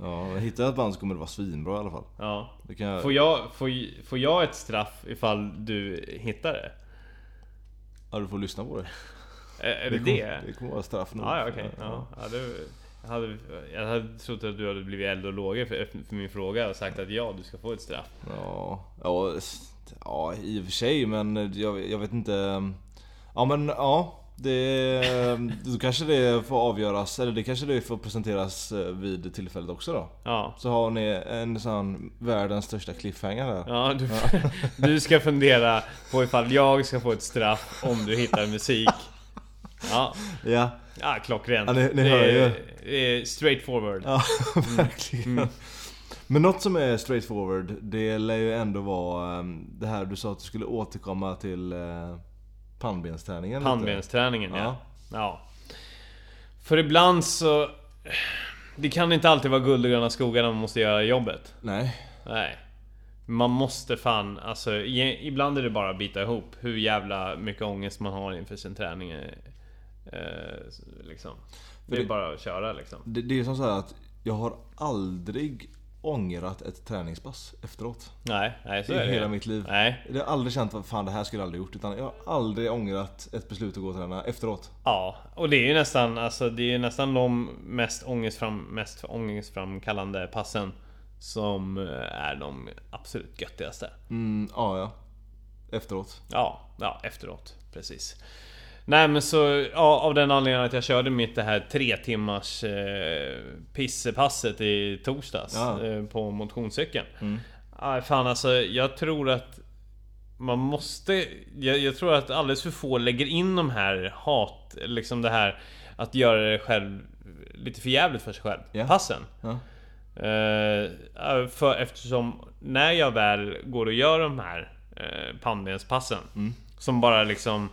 Ja, hittar jag ett band så kommer det vara svinbra i alla fall. Ja. Det jag... Får jag, får, får jag ett straff ifall du hittar det? Ja, du får lyssna på det. Är, är det kommer, det? Det kommer vara straff nog. Ja, okej. Ja. Ja, det, jag, hade, jag hade trott att du hade blivit eld och lågor för, för min fråga och sagt att ja, du ska få ett straff. Ja, ja, ja i och för sig men jag, jag vet inte. Ja men ja. Det, då kanske det får avgöras, eller det kanske det får presenteras eh, vid tillfället också då. Ja. Så har ni en sån världens största cliffhanger där. Ja, du, [LAUGHS] du ska fundera på ifall jag ska få ett straff om du hittar musik. Ja, Ja, ja klockrent. Ja, ni- ni det, hör ju. det är straight forward. ja [LAUGHS] verkligen. Men något som är straightforward, det lär ju ändå vara ehm, det här du sa att du skulle återkomma till eh, pannbensträningen. Pannbensträningen ja. Ja. ja. För ibland så... Det kan inte alltid vara guld och gröna skogar när man måste göra jobbet. Nej. Nej. Man måste fan, alltså ibland är det bara att bita ihop hur jävla mycket ångest man har inför sin träning. eh, liksom. Det är det- bara att köra liksom. Det, det är som så här att jag har aldrig ångrat ett träningspass efteråt. Nej, nej så I är det hela mitt liv. Nej. Jag har aldrig känt att fan det här skulle jag aldrig gjort. Utan jag har aldrig ångrat ett beslut att gå och träna efteråt. Ja, och det är ju nästan, alltså det är nästan de mest, ångestfram, mest ångestframkallande passen som eh, är de absolut göttigaste. Mm, ja, ja. Efteråt. Ja, ja efteråt. Precis. Nej men så, ja, av den anledningen att jag körde mitt det här tre timmars eh, pissepasset i torsdags Ja. eh, på motionscykeln. Mm. Aj, fan alltså, jag tror att man måste... Jag, jag tror att alldeles för få lägger in de här hat... Liksom det här att göra det själv lite för jävligt för sig själv. Ja. Passen. Ja. Eh, för eftersom när jag väl går och gör de här eh, pannbenspassen Mm. Som bara liksom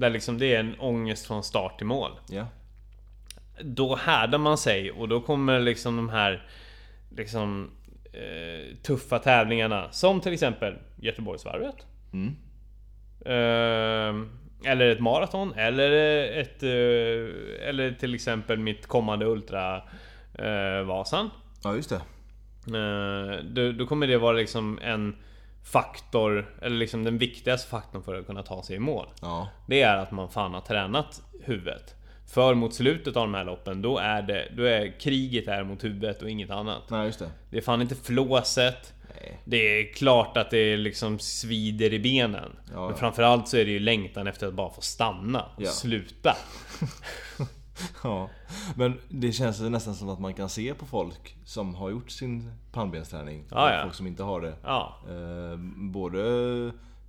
Där liksom det är en ångest från start till mål Ja. Då härdar man sig och då kommer liksom de här Liksom eh, Tuffa tävlingarna Som till exempel Göteborgsvarvet Mm. eh, Eller ett maraton eller ett eh, Eller till exempel mitt kommande Ultra eh, Vasan Ja, just det. Eh, då, då kommer det vara liksom en faktor, eller liksom den viktigaste faktorn för att kunna ta sig i mål. Ja. Det är att man fan har tränat huvudet. För mot slutet av de här loppen, då är det... Då är kriget är mot huvudet och inget annat. Nej, just det. Det är fan inte flåset. Nej. Det är klart att det liksom svider i benen. Ja, Men framförallt så är det ju längtan efter att bara få stanna och Ja. sluta. [LAUGHS] [LAUGHS] Ja. Men det känns nästan som att man kan se på folk som har gjort sin pannbensträning. Och ja. folk som inte har det. Ja. Eh, både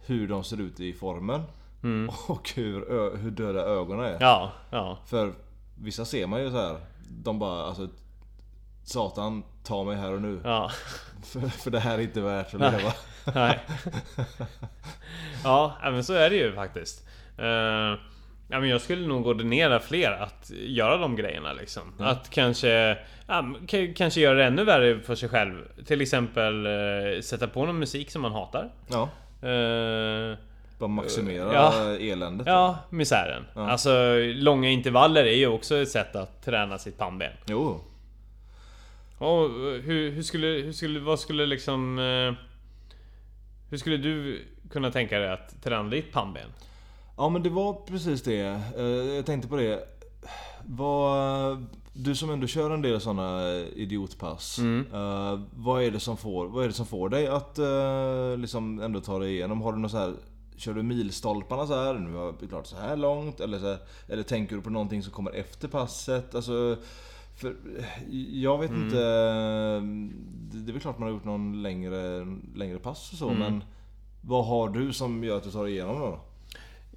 hur de ser ut i formen [LAUGHS] och hur, hur döda ögonen är. Mm. Ja, ja. För vissa ser man ju så här. De bara alltså Satan, ta mig här och nu. Ja. [LAUGHS] För, för det här är inte värt att leva. Nej. ja, men så är det ju faktiskt. Eh, ja, men jag skulle nog ordinera fler att göra de grejerna liksom. Att kanske... Ja, kanske göra det ännu värre för sig själv. Till exempel eh, sätta på någon musik som man hatar. Ja, Eh, bara maximera Ja. eländet. ja, misären. Ja. Alltså, långa intervaller är ju också ett sätt att träna sitt pannben. Jo. Och eh, hur, hur skulle... Hur skulle... Vad skulle liksom... hur skulle du kunna tänka dig att träna ditt pannben? Ja men det var precis det. Eh, Jag tänkte på det. Vad, du som ändå kör en del sådana idiotpass. eh, vad, är det som får, vad är det som får dig att eh, liksom ändå ta dig igenom? Har du något så här Kör du milstolparna så här? Nu har vi klart så här långt. Eller, så här, eller tänker du på någonting som kommer efter passet? Alltså, för, jag vet inte. Det är väl klart man har gjort någon längre, längre pass och så men vad har du som gör att du tar dig igenom då?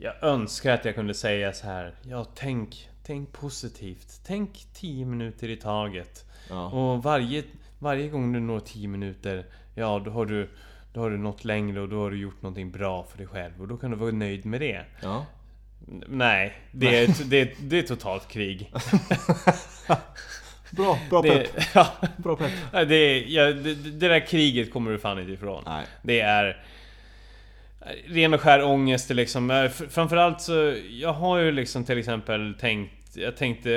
Jag önskar att jag kunde säga så här. Ja, tänk, tänk positivt. Tänk 10 minuter i taget. Ja. Och varje, varje gång du når 10 minuter, ja då har du då har du nått längre och då har du gjort någonting bra för dig själv och då kan du vara nöjd med det. Ja. Nej, det är, det är, det är totalt krig. [LAUGHS] Bra, bra Det, pepp. [LAUGHS] ja, Bra pepp. det, ja, det, det där kriget kommer du fan inte ifrån. Nej. Det är ren och skär ångest liksom. Eh, Framförallt så, jag har ju liksom till exempel tänkt jag tänkte,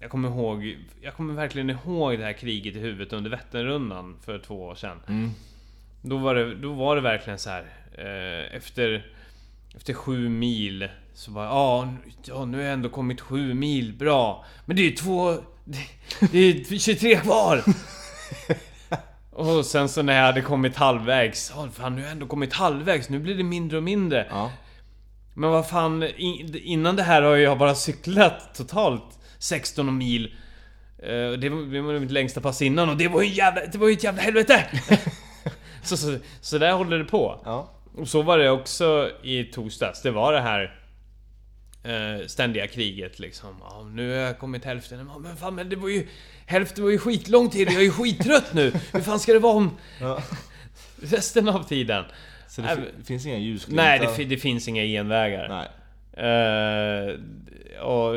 jag kommer ihåg, jag kommer verkligen ihåg det här kriget i huvudet under Vätternrundan för två år sedan. Mm. Då var det, då var det verkligen så här. Eh, efter, efter sju mil så bara, ja, nu- ja nu har jag ändå kommit sju mil, bra. Men det är ju två, det, det är 23 kvar! [LAUGHS] Och sen så när jag hade kommit halvvägs, ja fan nu har jag ändå kommit halvvägs, nu blir det mindre och mindre. Ja. Men vad fan, innan det här har jag bara cyklat totalt 16 mil. Eh, Det var, mitt längsta pass innan och det var ju jävla, det var ju ett jävla helvete! [LAUGHS] så, så, så där håller det på. Ja. Och så var det också i torsdags. Det var det här eh, ständiga kriget liksom. Ja, nu har jag kommit hälften. Ja, Men fan, men det var ju... Hälften var ju skitlång tid. Jag är ju skittrött nu. Hur fan ska det vara om Ja. resten av tiden? Så det fi- finns inga ljusglimtar? Nej, det, det finns inga genvägar. Nej. Eh, och...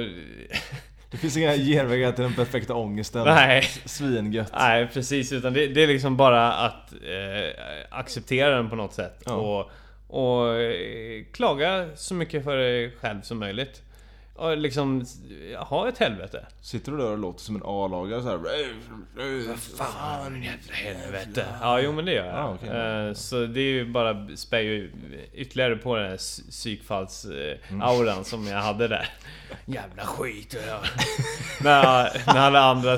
Det finns inga genvägar till den perfekta ångesten. Nej. Svingött. Nej precis, utan det, det är liksom bara att eh, acceptera den på något sätt. Ja. Och, och eh, klaga så mycket för dig själv som möjligt. Och liksom ha ett helvete. Sitter du där och låter som en A-lagare såhär? Fan jävla helvete. Ja, jo men det gör jag. Ja, okej. Eh, Så det är ju bara spär ju ytterligare på den här psykfalls-auran som jag hade där. [LAUGHS] Jävla skit. Ja. [LAUGHS] när, när alla andra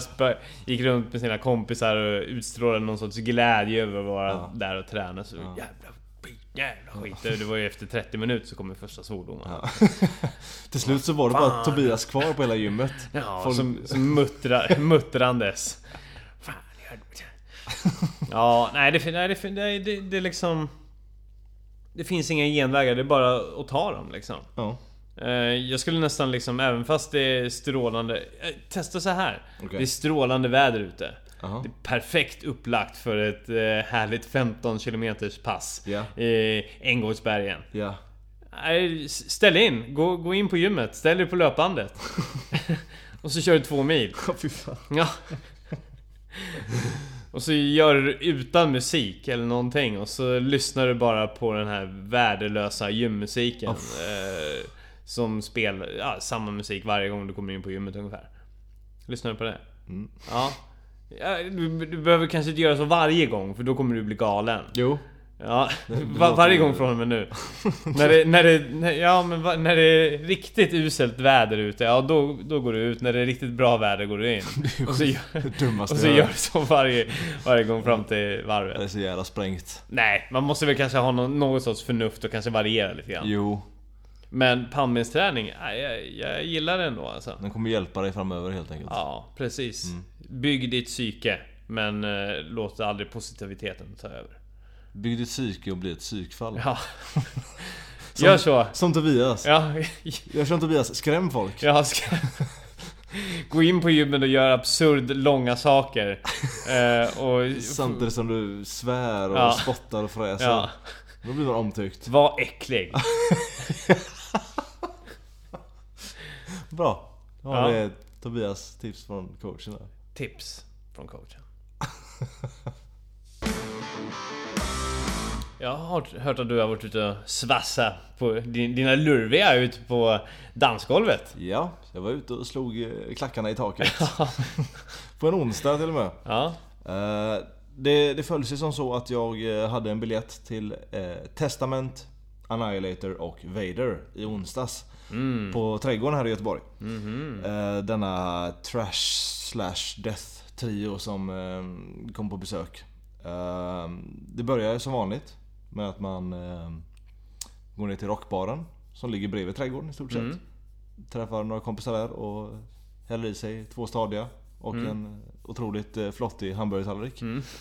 gick runt med sina kompisar och utstrålade någon sorts glädje över att vara Ja. där och träna. Så jävla skit, jävla skit. Det var ju efter 30 minuter så kom första svordomen. Ja. [LAUGHS] Till slut så var det bara Tobias kvar på hela gymmet. [LAUGHS] Ja, Folk- som, som muttra, [LAUGHS] muttrandes. Fan helvete. Ja, nej det, nej, det, det, det, det är liksom... Det finns inga genvägar, det är bara att ta dem liksom. Ja. Eh, Jag skulle nästan liksom, även fast det är strålande... eh, Testa så här. Okej. Det är strålande väder ute. Jaha. Det är perfekt upplagt för ett eh, härligt 15 km pass. Ja. I. Nej, s- ställ in. Gå, gå in på gymmet. Ställ dig på löpbandet. [LAUGHS] och så kör du två mil. Ja. Och så gör du utan musik eller någonting och så lyssnar du bara på den här värdelösa gymmusiken. Eh, som spelar ja, samma musik varje gång du kommer in på gymmet ungefär. Lyssnar du på det? Mm. Ja. Du, du behöver kanske inte göra så varje gång för då kommer du bli galen. Jo. Ja, Det- [LAUGHS] det var, varje gång från och med nu. när, det, när, det, när, ja, men när det är riktigt uselt väder ute, ja då, då går du ut. När det är riktigt bra väder går du in. [LAUGHS] Och så, gör- Det och så jag gör du så varje, varje gång fram till Det varvet. är så jävla sprängt. Nej, man måste väl kanske ha någon, något sorts förnuft och kanske variera lite grann. Jo, Men pannbensträning, ja, jag, jag gillar det ändå alltså. den kommer hjälpa dig framöver helt enkelt. Ja, precis. Mm. Bygg ditt psyke. Men eh, låt aldrig positiviteten ta över. Bygg ditt psyke och bli ett psykfall. Ja. [LAUGHS] Som- Gör så. Som Tobias. Ja, Gör som Tobias, skräm folk. jag ska gå in på gymmet och göra absurd långa saker. Eh, och... Samtidigt som du svär och Ja. spottar och fräser. Ja, Då blir man omtyckt. var äcklig. [LAUGHS] Bra. Ja, Ja. det är Tobias tips från coachen där. Tips från coachen. [LAUGHS] Jag har hört att du har varit ute och svassa på din, dina lurviga ute på dansgolvet. Ja, jag var ute och slog eh, klackarna i taket. [LAUGHS] På en onsdag till och med. Ja, Eh, Det, det föll sig som så att jag eh, hade en biljett till Testament, Annihilator och Vader i onsdags. Mm. På Trädgården här i Göteborg. Mhm. Eh, Denna trash slash death trio som eh, kom på besök. Eh, Det börjar som vanligt med att man går ner till rockbaren som ligger bredvid trädgården i stort sett. Mm. Träffar några kompisar där och häller i sig två stadiga och Mm. en otroligt flottig hamburgertallrik. Mm. [LAUGHS]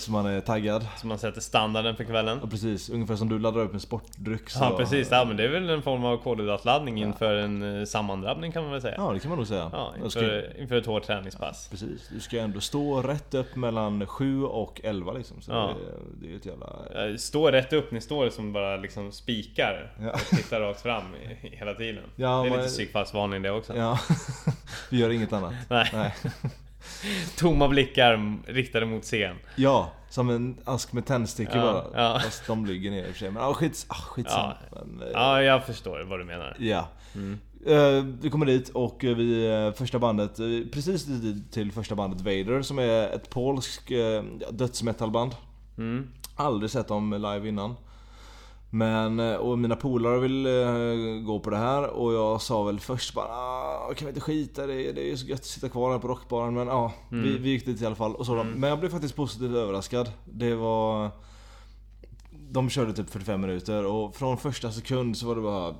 Så man är taggad. så man sätter standarden för kvällen. Ja, precis, ungefär som du laddar upp en sportdryck. Så, Ja precis, ja, men det är väl en form av kolhydratladdning inför en eh, sammandrabbning kan man väl säga. Ja, det kan man nog säga. Ja, Jag ska- inför, inför ett hårt träningspass. Precis, du ska ändå stå rätt upp mellan 7 och 11 liksom. Så Ja. det, det är ett jävla... Stå rätt upp, ni står som bara liksom spikar Ja. och tittar rakt fram hela tiden. Ja, det är men- lite psykfallsvarning det också. Ja, [LAUGHS] vi gör inget annat. Nej. Nej. [LAUGHS] [LAUGHS] Tomma blickar riktade mot scen. Ja, som en ask med tändstickor Ja, bara. ja. Fast de ligger ner i och för sig. Men ah, skits, ah, skitsamma. Men, eh, Ja, jag förstår vad du menar. Ja. Mm. Eh, vi kommer dit och eh, vi, eh, första bandet, eh, precis till, första bandet Vader som är ett polskt uh, dödsmetalband. Mm. Aldrig sett dem live innan. Men, eh, och mina polare vill eh, gå på det här och jag sa väl först bara ah, kan vi inte skita det? Det är ju så gött att sitta kvar här på rockbaren men ja, Mm. vi, vi gick dit i alla fall. Och så, Men jag blev faktiskt positivt överraskad. Det var... De körde typ 45 minuter och från första sekund så var det bara...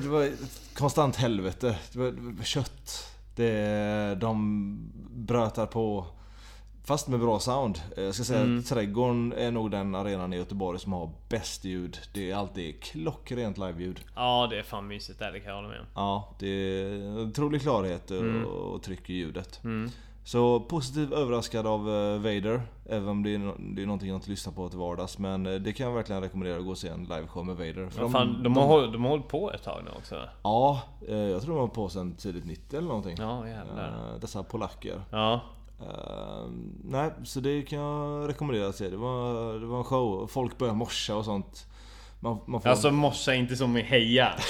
Det var konstant helvete. Det var, det var kött. Det, de brötar på. Fast med bra sound. Eh, Jag ska säga Mm. att Trädgården är nog den arenan i Göteborg som har bäst ljud. Det är alltid klockrent live-ljud. Ja, det är fan mysigt där, det kan jag hålla med om. Ja, det är otrolig klarhet och, Mm. och tryck i ljudet. Mm. Så positivt överraskad av eh, Vader. Även om det är, no- det är någonting jag inte lyssnar på till vardags. Men eh, det kan jag verkligen rekommendera att gå och se en liveshow med Vader. För Ja, fan, de, har, håll- de har hållit på ett tag nu också. Ja, jag tror de var på sen tidigt 90 eller någonting. Ja, jävlar. Dessa polacker. Ja. Eh, nej, så det kan jag rekommendera att se. Det var, det var en show. Folk började morsa och sånt. Man, man får, Alltså morsa inte som i heja. [LAUGHS]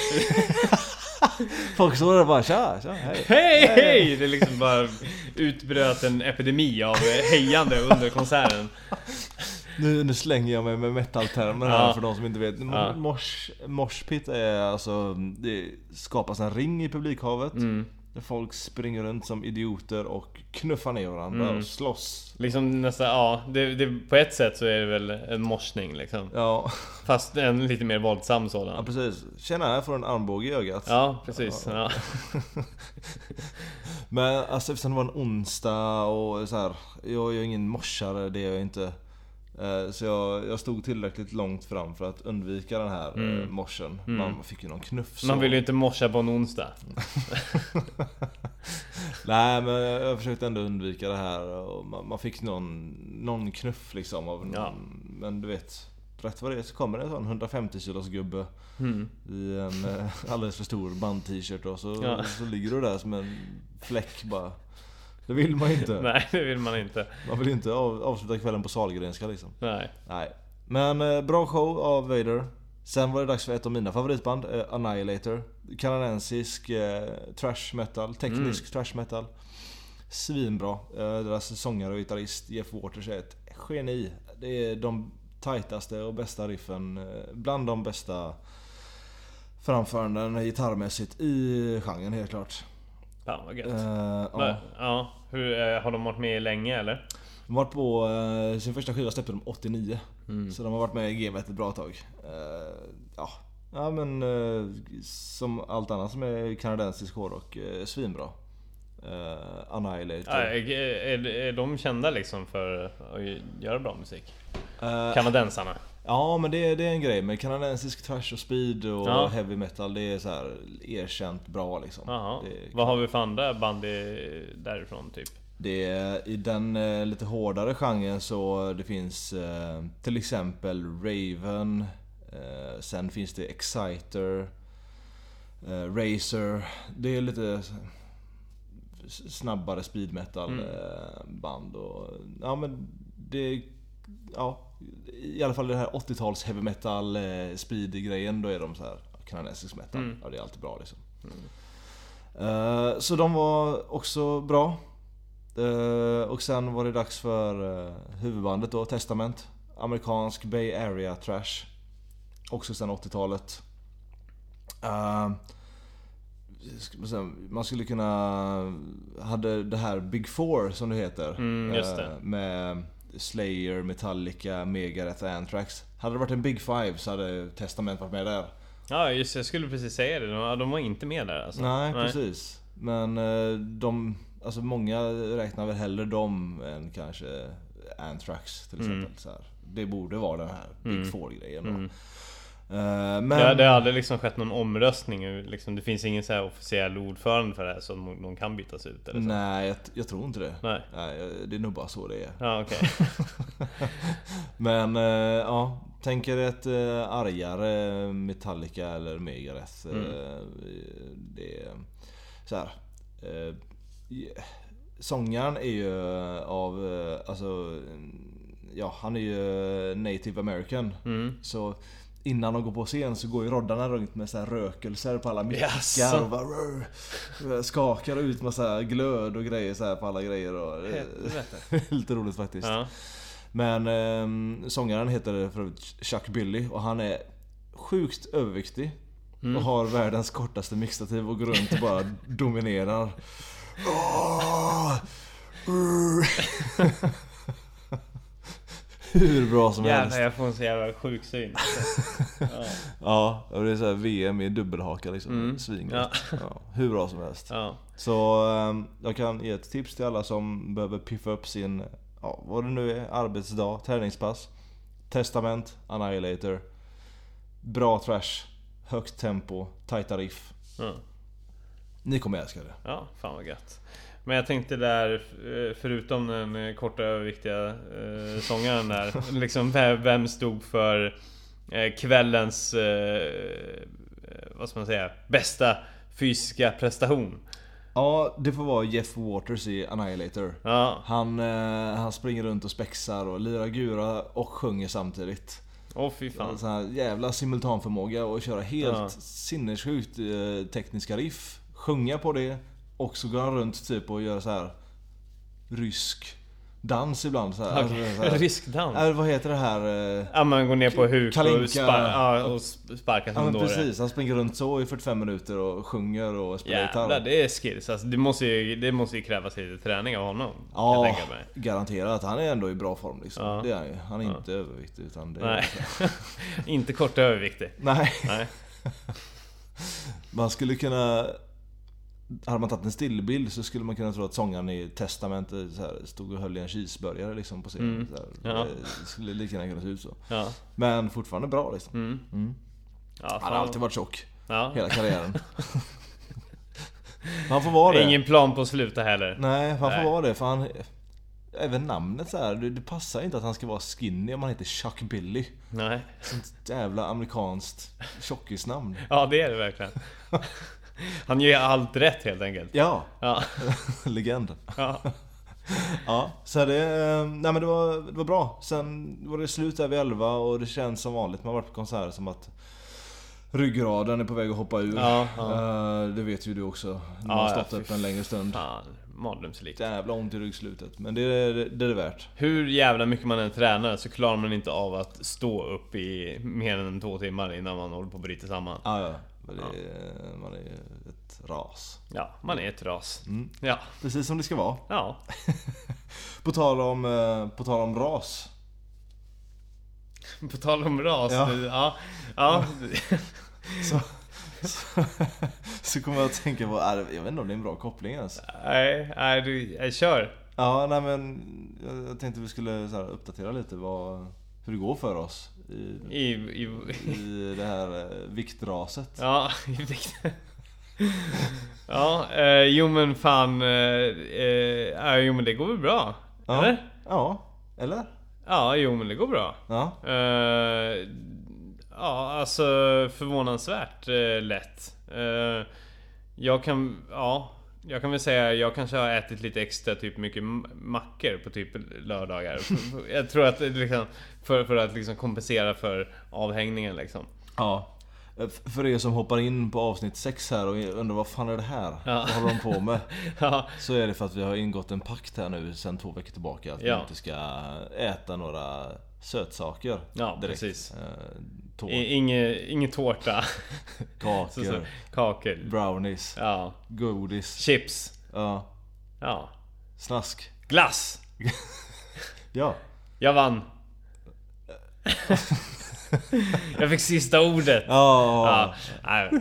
Folk står där och bara tja, tja, hej. [LAUGHS] Hej hej! Det liksom bara utbröt en epidemi av hejande under konserten. Nu, nu slänger jag mig med metal-termer här Ja. för de som inte vet. Ja. Mosh, moshpit är alltså, det skapas en ring i publikhavet. Mm. Där folk springer runt som idioter och knuffar ner varandra Mm. och slåss. Liksom nästan, ja, det, det, på ett sätt så är det väl en morsning liksom. Ja, Fast en lite mer våldsam ja sådan. precis. Tjena, här får en armbåge i ögat. Ja, precis. Ja. [LAUGHS] Men alltså eftersom det var en onsdag och så här, jag, jag är ingen morsare, det är jag inte. Eh, Så jag, jag stod tillräckligt långt fram för att undvika den här Mm. mm. morsen. Mm. Man fick ju någon knuff så. Man vill ju inte morsa på en onsdag. [LAUGHS] Nej men jag försökte ändå undvika det här och man, man fick någon, någon knuff liksom av någon, Ja. Men du vet, rätt vad det är så kommer det en sån 150 kilos gubbe Mm. i en eh, alldeles för stor band-t-shirt och så, Ja. så ligger du där som en fläck bara. Det vill man inte. [LAUGHS] Nej, det vill man inte. Man vill inte av, avsluta kvällen på Sahlgrenska liksom. Nej. Nej. Men eh, bra show av Vader. Sen var det dags för ett av mina favoritband, eh, Annihilator. Kanadensisk eh, trash metal, teknisk trash metal. Svinbra. Eh, deras sångare och gitarrist Jeff Waters är ett geni. Det är de tajtaste och bästa riffen. eh, Bland de bästa framföranden gitarrmässigt i genren helt klart. Fan vad gött. Eh, Men, ja. hur, eh, har de varit med länge eller? De har varit på, eh, sin första skiva släppte de 89. Mm. Så de har varit med i gamet ett bra tag. Ja. ja men som allt annat som är kanadensisk hårdrock, eh, svinbra. Uh, Annihilator. Ja, är, är, är de kända liksom för att göra bra musik? Eh, Kanadensarna? Ja men det, det är en grej med kanadensisk thrash och speed och Ja. heavy metal. Det är så här erkänt bra liksom. Det, Vad har vi för andra band därifrån typ? det är, I den eh, lite hårdare genren så det finns eh, till exempel Raven. Eh, sen finns det Exciter. Eh, Razer. Det är lite snabbare speed metal Mm. eh, band och ja men det ja i alla fall det här 80-tals heavy metal eh, speed grejen då är de så här kanadensisk metal. Mm. Ja det är alltid bra liksom. Eh, så de var också bra. Eh, och sen var det dags för eh, huvudbandet då, Testament. Amerikansk Bay Area Trash. Också sen 80-talet. Eh, man skulle kunna... Hade det här Big Four som det heter. Mm, just det. eh, med Slayer, Metallica, Megadeth Anthrax. Hade det varit en Big Five så hade Testament varit med där. Ja just jag skulle precis säga det. De, de var inte med där alltså. Nej, precis. Men eh, de... Alltså många räknar väl hellre dem än kanske Anthrax till Mm. exempel. Så här. Det borde vara den här Big Mm. Four-grejen. Mm. Eh, men... Det, det har aldrig liksom skett någon omröstning, liksom, det finns ingen så här officiell ordförande för det här de, de kan bytas ut eller så? Nej, jag, jag tror inte det. Nej. Nej, det är nog bara så det är. Ja okej. [LAUGHS] Men eh, ja, tänk er ett eh, argare Metallica eller Megadeth. Mm. Det är så här. Sångaren är ju av, alltså, ja han är ju native american. Mm. Så innan de går på scen så går ju roddarna runt med så här rökelser på alla mickar Jaså? och bara rör, skakar ut massa glöd och grejer så här på alla grejer. Och, är [LAUGHS] lite roligt faktiskt. Ja. Men eh, sångaren heter för övrigt Chuck Billy och han är sjukt överviktig. Mm. Och har världens kortaste mixtativ och går runt och bara dominerar. [LAUGHS] [LAUGHS] Hur bra som helst. Jävlar jag får en så jävla sjuk syn. Ja. [LAUGHS] Ja, och det är så här VM i dubbelhaka liksom. Mm. Svingott. Ja. hur bra som helst. Ja. Så eh, jag kan ge ett tips till alla som behöver piffa upp sin, ja, vad det nu är, arbetsdag, träningspass. Testament, Annihilator. Bra trash, högt tempo, tajta riff. Ja. Ni kommer älska det. ja, fan vad gött. Men jag tänkte där, eh, förutom den eh, korta överviktiga eh, sångaren där, [LAUGHS] liksom vem stod för eh, kvällens, vad ska man säga, bästa fysiska prestation? Ja, det får vara Jeff Waters i Annihilator. Ja, Han, han springer runt och spexar och lirar gura och sjunger samtidigt. åh fy fan. Sån här jävla simultanförmåga och köra helt Ja. sinnessjukt tekniska riff. Sjunga på det och så går han runt typ och gör så här rysk dans ibland. Så här. Alltså, så här. Riskdans? Äh, vad heter det här? eh, Ja man går ner på huk Kalinka. och, spar ja, och sp- sparkar Ja som men dåre. precis, han springer runt så i 45 minuter och sjunger och spelar Jävlar gitarr. det är skills alltså, det, måste ju, det måste ju krävas lite träning av honom. Ja, jag tänka mig. garanterat. Han är ändå i bra form liksom. Ja. Det är han ju. Han är Ja. inte överviktig utan det. Nej. [LAUGHS] inte kort överviktig. Nej. Nej. Man skulle kunna... Hade man tagit en stillbild så skulle man kunna tro att sångaren i Testament eh, så här, stod och höll i en cheeseburgare liksom på scenen. Mm. Ja. Det skulle lika gärna kunna se ut så. Ja. Men fortfarande bra liksom. Mm. Mm. Ja, Han har alltid varit tjock. Hela karriären. [LAUGHS] han får vara det. Ingen plan på att sluta heller. Nej, han får Nej. vara det för han... Även namnet så här, det, det passar inte att han ska vara skinny om han heter Chuck Billy. Nej. Sånt jävla amerikanskt tjockisnamn. Ja det är det verkligen. [LAUGHS] Han gör allt rätt helt enkelt. Ja, Ja. [LAUGHS] legend. ja. Ja, så det, eh, nej men det var, det var bra. Sen var det slut där vid 11 och det känns som vanligt, man har varit på konserter som att Ryggraden är på väg att hoppa ur. Ja, Eh, det vet ju du också. När man Ja, har ja, stått upp en längre stund. Fan, mardrömslikt. Jävla ont i ryggslutet. Men det är det, är det värt. Hur jävla mycket man än tränar så klarar man inte av att stå upp i mer än två timmar innan man håller på att bryta samman. Ah, ja, men det är, man är ett ras. Ja, man är ett ras. Mm. Ja, Precis som det ska vara. ja. [LAUGHS] På tal om, eh, på tal om ras. På tal om ras. Ja. Ja. ja, ja. [LAUGHS] Så, så, så kommer jag att tänka på, jag vet inte om det är en bra koppling ens. Nej, nej du, jag kör. Ja, nej men jag- jag tänkte vi skulle så här, uppdatera lite vad, hur det går för oss i, I, i, i det här eh, viktraset. ja, i vikten. Ja, eh, jo men fan. Eh, eh, jo men det går väl bra? Ja. Eller? Ja, eller? Ja, jo men det går bra. Ja. Eh, ja, alltså förvånansvärt eh, lätt. Eh, jag kan, ja. Jag kan väl säga, jag kanske har ätit lite extra typ mycket mackor på typ lördagar. [LAUGHS] jag tror att det liksom, för, för att liksom kompensera för avhängningen liksom. ja. För er som hoppar in på avsnitt 6 här och undrar vad fan är det här? Ja. Vad håller de på med? [LAUGHS] Ja, Så är det för att vi har ingått en pakt här nu sen två veckor tillbaka att Ja. vi inte ska äta några sötsaker Ja, direkt. precis. Tår- i- inge, ingen tårta. [LAUGHS] Så, kakor, så, kakor. brownies, Ja. godis, Chips. ja, Ja. snask. Glass. [LAUGHS] Ja. Jag vann. jag fick sista ordet. Ja. Ja, nej.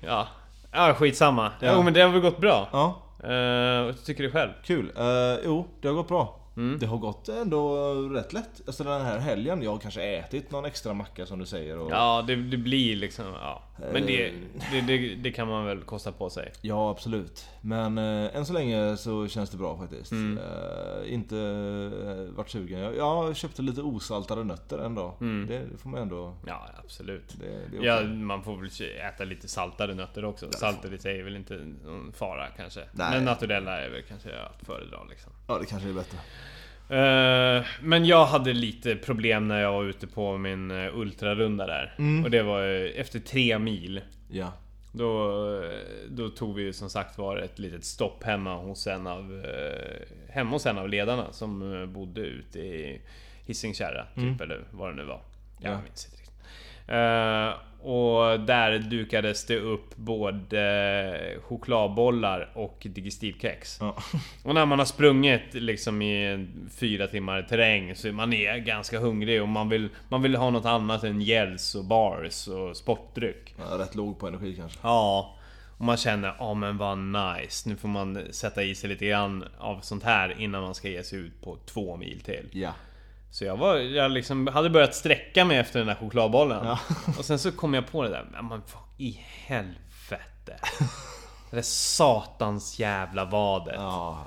ja. ja skitsamma. Ja. Jo men det har väl gått bra. ja. Uh, vad tycker du själv? Kul. Eh, jo, det har gått bra. Mm. Det har gått ändå rätt lätt. Alltså den här helgen, jag har kanske ätit någon extra macka som du säger. Och... Ja det, det blir liksom, ja. Men det, det, det, det kan man väl kosta på sig. Ja, absolut. Men eh, än så länge så känns det bra faktiskt. Mm. Eh, inte eh, varit sugen. Jag, jag köpte lite osaltade nötter en dag. Mm. Det får man ändå... Ja absolut. Är Ja, man får väl äta lite saltade nötter också. Saltet i sig är väl inte någon fara kanske. Nej. Men naturella är väl kanske att föredra liksom. ja, det kanske är bättre. Eh, men jag hade lite problem när jag var ute på min eh, ultrarunda där. Mm. Och det var eh, efter tre mil. Ja. Då, då tog vi ju som sagt var ett litet stopp hemma hos en av Hemma hos en av ledarna som bodde ute i Hisingskärra typ eller vad det nu var. Jag Ja. minns inte riktigt. Eh, och där dukades det upp både chokladbollar och digestivkex. Ja. [LAUGHS] Och när man har sprungit liksom i fyra timmar terräng så man är ganska hungrig och man vill, man vill ha något annat än gels och bars och sportdryck. Ja, Rätt låg på energi kanske. Ja, och man känner ja men vad nice. Nu får man sätta i sig lite grann av sånt här innan man ska ge sig ut på två mil till. Ja. Så jag, var, jag liksom hade börjat sträcka mig efter den där chokladbollen. Ja. Och sen så kom jag på det där, men vad i helvete. Det där satans jävla vadet. Ja.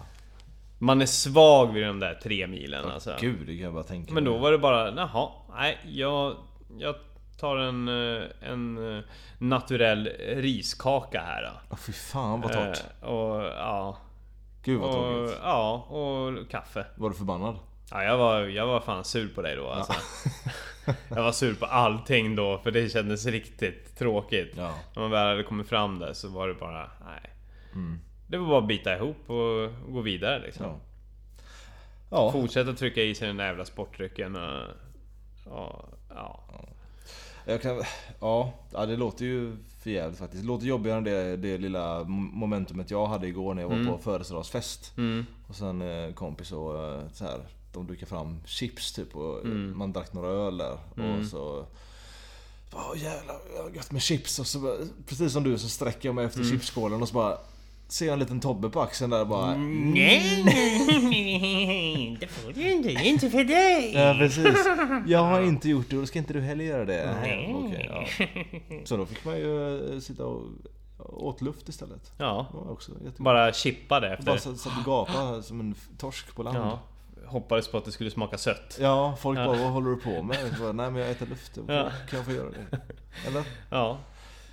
Man är svag vid de där tre milen alltså. Gud, det kan jag bara tänka Men då var det bara, jaha, nej jag, jag tar en, eh, en eh, naturell riskaka här då. Åh, fy fan vad torrt. Eh, och ja, Gud vad och, tråkigt. ja, och kaffe. Var du förbannad? Ja, jag var, jag var fan sur på dig då alltså. [LAUGHS] jag var sur på allting då för det kändes riktigt tråkigt. Ja. När man väl hade kommit fram där så var det bara, nej. Mm. Det var bara att bita ihop och gå vidare liksom. Ja. Ja. Fortsätta trycka i sig den där jävla sportdrycken och... och ja. Jag kan, ja, ja, det låter ju för jävligt faktiskt. Det låter jobbigare än det, det lilla momentumet jag hade igår när jag var på födelsedagsfest. Mm. Och sen eh, kompis och eh, så här, de dukade fram chips typ och Mm. man drack några öl där. Och så... Åh jävlar, jag har gött med chips. Och så precis som du så sträcker jag mig efter Mm. chipsskålen och så bara... Ser jag en liten Tobbe på axeln där bara... Mm. Nej, [LAUGHS] det får du inte. Det är inte för dig. [LAUGHS] Ja precis. Jag har inte gjort det och då ska inte du heller göra det. Nej. Okej, ja. Så då fick man ju eh, sitta och åt luft istället. Ja, bara chippa det efter. Bara satt och gapade som en torsk på land. Ja. Ja, Hoppades på att det skulle smaka sött. folk bara vad håller du på med? Bara, Nej men jag äter luft. Ja. Kan jag få göra det? Eller? Ja.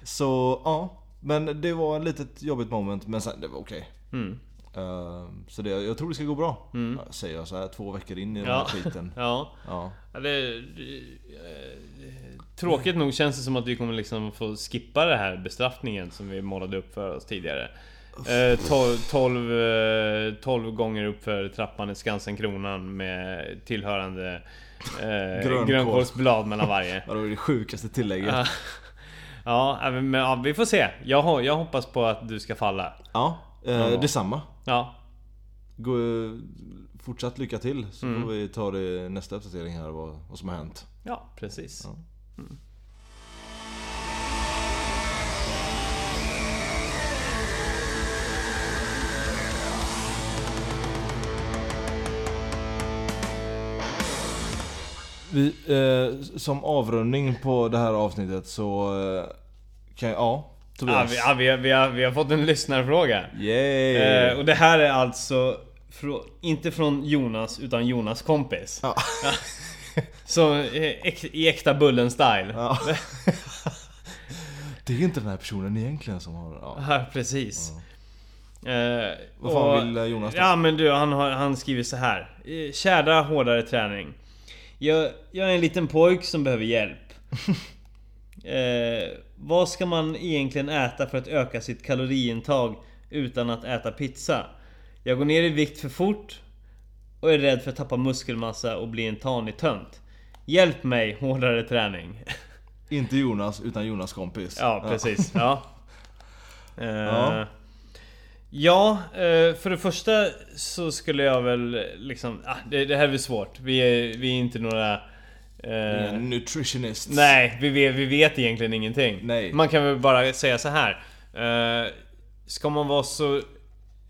Så ja. Men det var ett litet jobbigt moment men sen det var okej. Mm. Eh, Så det, jag tror det ska gå bra. Mm. Ja, Säger jag så här två veckor in i den Ja. här skiten. [LAUGHS] Ja. Ja. Ja, det, det, eh, Tråkigt nog känns det som att vi kommer liksom få skippa det här bestraffningen som vi målade upp för oss tidigare. Eh, 12, 12, gånger upp för trappan i Skansen Kronan med tillhörande eh, Grönkål. grönkålsblad mellan varje. [LAUGHS] Det var det sjukaste tillägget. Ja. Ja, men ja, vi får se. Jag, jag hoppas på att du ska falla. Ja, eh, detsamma. Ja, Gå, fortsatt lycka till så Mm. får vi ta det nästa uppdatering här vad, vad som har hänt. ja precis. Ja. Vi, eh, som avrundning på det här avsnittet så eh, kan jag, ja Ja, Tobias. vi, ja, vi, har, vi, har, vi har fått en lyssnarfråga. Yay! Eh, och det här är alltså frå, inte från Jonas, utan Jonas kompis. Ja. [LAUGHS] Så eh, äk, i äkta Bullen-style. Ja. [LAUGHS] Det är inte den här personen egentligen som har... Ja. Ja, precis. Eh, Vad fan och- vill eh, Jonas då? Ja men du, han, har, han skriver så här. Kära hårdare träning. Jag, jag är en liten pojk som behöver hjälp. [LAUGHS] eh, vad ska man egentligen äta för att öka sitt kaloriintag utan att äta pizza? Jag går ner i vikt för fort och är rädd för att tappa muskelmassa och bli en tanig tönt. Hjälp mig, hårdare träning. [LAUGHS] Inte Jonas, utan Jonas kompis. Ja, precis. Ja. Eh, Ja. Ja, eh, för det första så skulle jag väl liksom... Ah, det, det här är väl svårt. Vi är, vi är inte några... eh, Ingen nutritionist. nej, vi vet, vi vet egentligen ingenting. Nej. Man kan väl bara säga så här. Eh, ska man vara så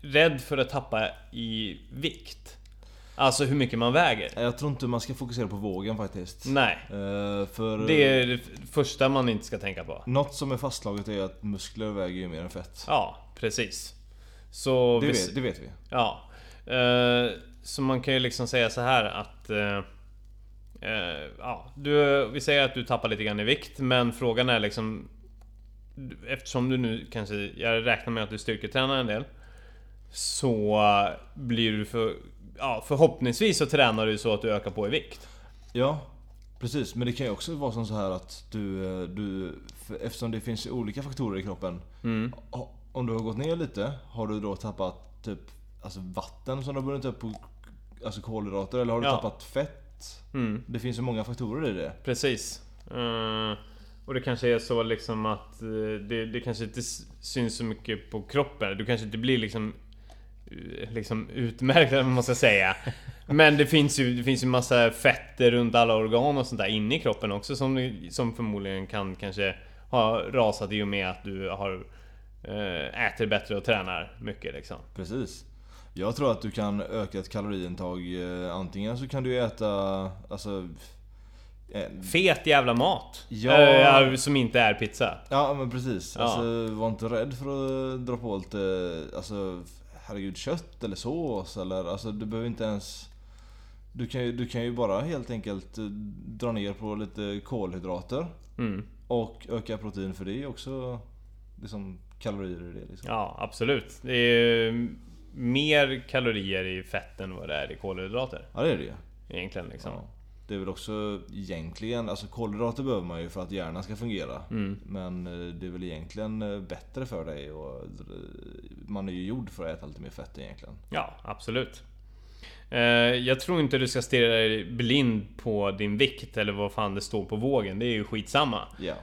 rädd för att tappa i vikt? Alltså hur mycket man väger? Jag tror inte man ska fokusera på vågen faktiskt. Nej. Eh, för Det är det första man inte ska tänka på. något som är fastslaget är att muskler väger ju mer än fett. Ja, precis. Så Det vi- vet, det vet vi. Ja. Eh, så man kan ju liksom säga så här att... Eh, eh, ja, du, vi säger att du tappar lite grann i vikt, men frågan är liksom... Eftersom du nu kanske... Jag räknar med att du styrketränar en del. Så blir du för... Ja, förhoppningsvis så tränar du så att du ökar på i vikt. Ja, precis. Men det kan ju också vara som så här att du, eh, du eftersom det finns olika faktorer i kroppen. Mm. Om du har gått ner lite, har du då tappat typ alltså vatten som du har bundit upp på alltså kolhydrater? Eller har du Ja. tappat fett? Mm. Det finns ju många faktorer i det. Precis. Eh, och det kanske är så liksom att eh, det, det kanske inte syns så mycket på kroppen. Du kanske inte blir liksom eh, Liksom utmärkt eller man ska säga. Men det finns ju, det finns ju massa fetter runt alla organ och sånt där inne i kroppen också som, som förmodligen kan kanske ha rasat i och med att du har äter bättre och tränar mycket liksom. Precis. Jag tror att du kan öka ett kaloriintag. eh, Antingen så kan du äta alltså, en- Fet jävla mat! Ja. Eh, som inte är pizza. Ja men precis. Ja. Alltså, var inte rädd för att dra på lite, alltså herregud kött eller sås eller alltså du behöver inte ens du kan, ju, du kan ju bara helt enkelt eh, dra ner på lite kolhydrater Mm. och öka protein för det är också liksom kalorier i det liksom. Ja, absolut. Det är mer kalorier i fett än vad det är i kolhydrater. Ja det är det ju. Egentligen liksom. Ja. Det är väl också egentligen, alltså kolhydrater behöver man ju för att hjärnan ska fungera. Mm. Men eh, det är väl egentligen eh, bättre för dig och eh, man är ju gjord för att äta lite mer fett egentligen. Ja, absolut. Jag tror inte du ska stirra dig blind på din vikt eller vad fan det står på vågen. Det är ju skitsamma. Ja.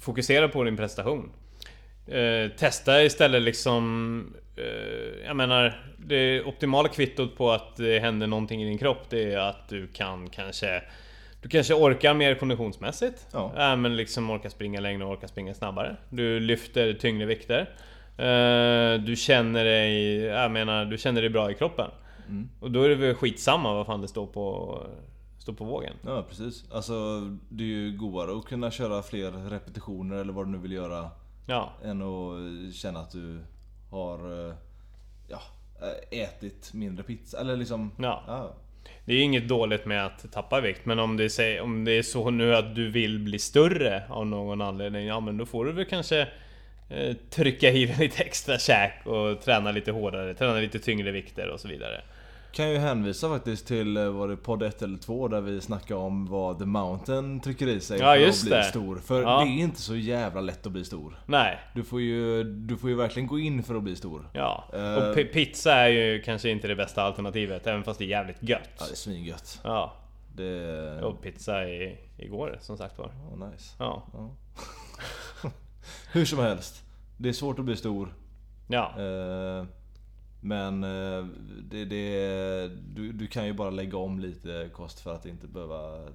Fokusera på din prestation. Eh, Testa istället liksom... eh, Jag menar, det optimala kvittot på att det händer någonting i din kropp det är att du kan kanske... Du kanske orkar mer konditionsmässigt. Ja. Äh, men liksom orkar springa längre och orkar springa snabbare. Du lyfter tyngre vikter. Eh, Du känner dig... Jag menar, du känner dig bra i kroppen. Mm. Och då är det väl skitsamma vad fan det står på, står på vågen. Ja precis. Alltså det är ju godare att kunna köra fler repetitioner eller vad du nu vill göra. Ja, Än att känna att du har eh, ja, eh, ätit mindre pizza. Eller liksom... Ja. ja. Det är inget dåligt med att tappa vikt men om det, är, om det är så nu att du vill bli större av någon anledning Ja men då får du väl kanske eh, Trycka i lite extra käk och träna lite hårdare, träna lite tyngre vikter och så vidare Kan ju hänvisa faktiskt till eh, var det podd 1 eller 2 där vi snackade om vad The Mountain trycker i sig Ja, för att bli det. stor. För Ja. det är inte så jävla lätt att bli stor. Nej. Du får ju, du får ju verkligen gå in för att bli stor. Ja. Eh. Och pi- pizza är ju kanske inte det bästa alternativet, även fast det är jävligt gött. Ja, det är svingött. Ja. Det... Och pizza i, igår som sagt var. Oh, nice. Ja. [LAUGHS] Hur som helst. Det är svårt att bli stor. Ja. Eh, Men eh, det, det, du, du kan ju bara lägga om lite kost för att inte behöva...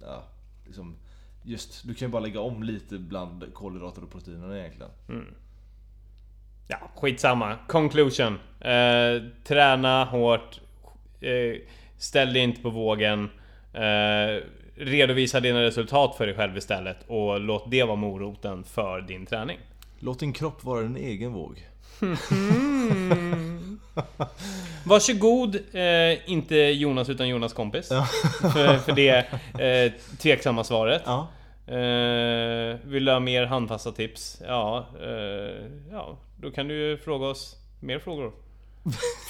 Ja, liksom, just, du kan ju bara lägga om lite bland kolhydrater och proteiner egentligen. Ja, skitsamma. Conclusion. Eh, träna hårt. Eh, ställ dig inte på vågen. Eh, redovisa dina resultat för dig själv istället. Och låt det vara moroten för din träning. Låt din kropp vara din egen våg. Varsågod, eh, inte Jonas utan Jonas kompis. för, för det eh, tveksamma svaret. Ja. Eh, vill du ha mer handfasta tips? Ja, eh, ja, då kan du ju fråga oss mer frågor.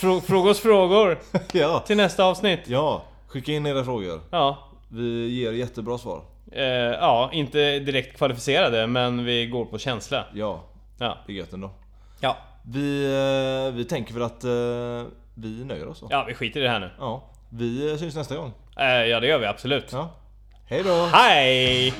Frå, fråga oss frågor [LAUGHS] ja. till nästa avsnitt. Ja, skicka in era frågor. Ja, Vi ger jättebra svar. eh, ja, inte direkt kvalificerade men vi går på känsla. Ja, Ja, det är gött ändå. ja, Vi, eh, vi tänker väl att eh, vi nöjer oss då. ja vi skiter i det här nu. Ja. Vi syns nästa gång. Eh, ja, det gör vi absolut. Ja. Hej då! Hej!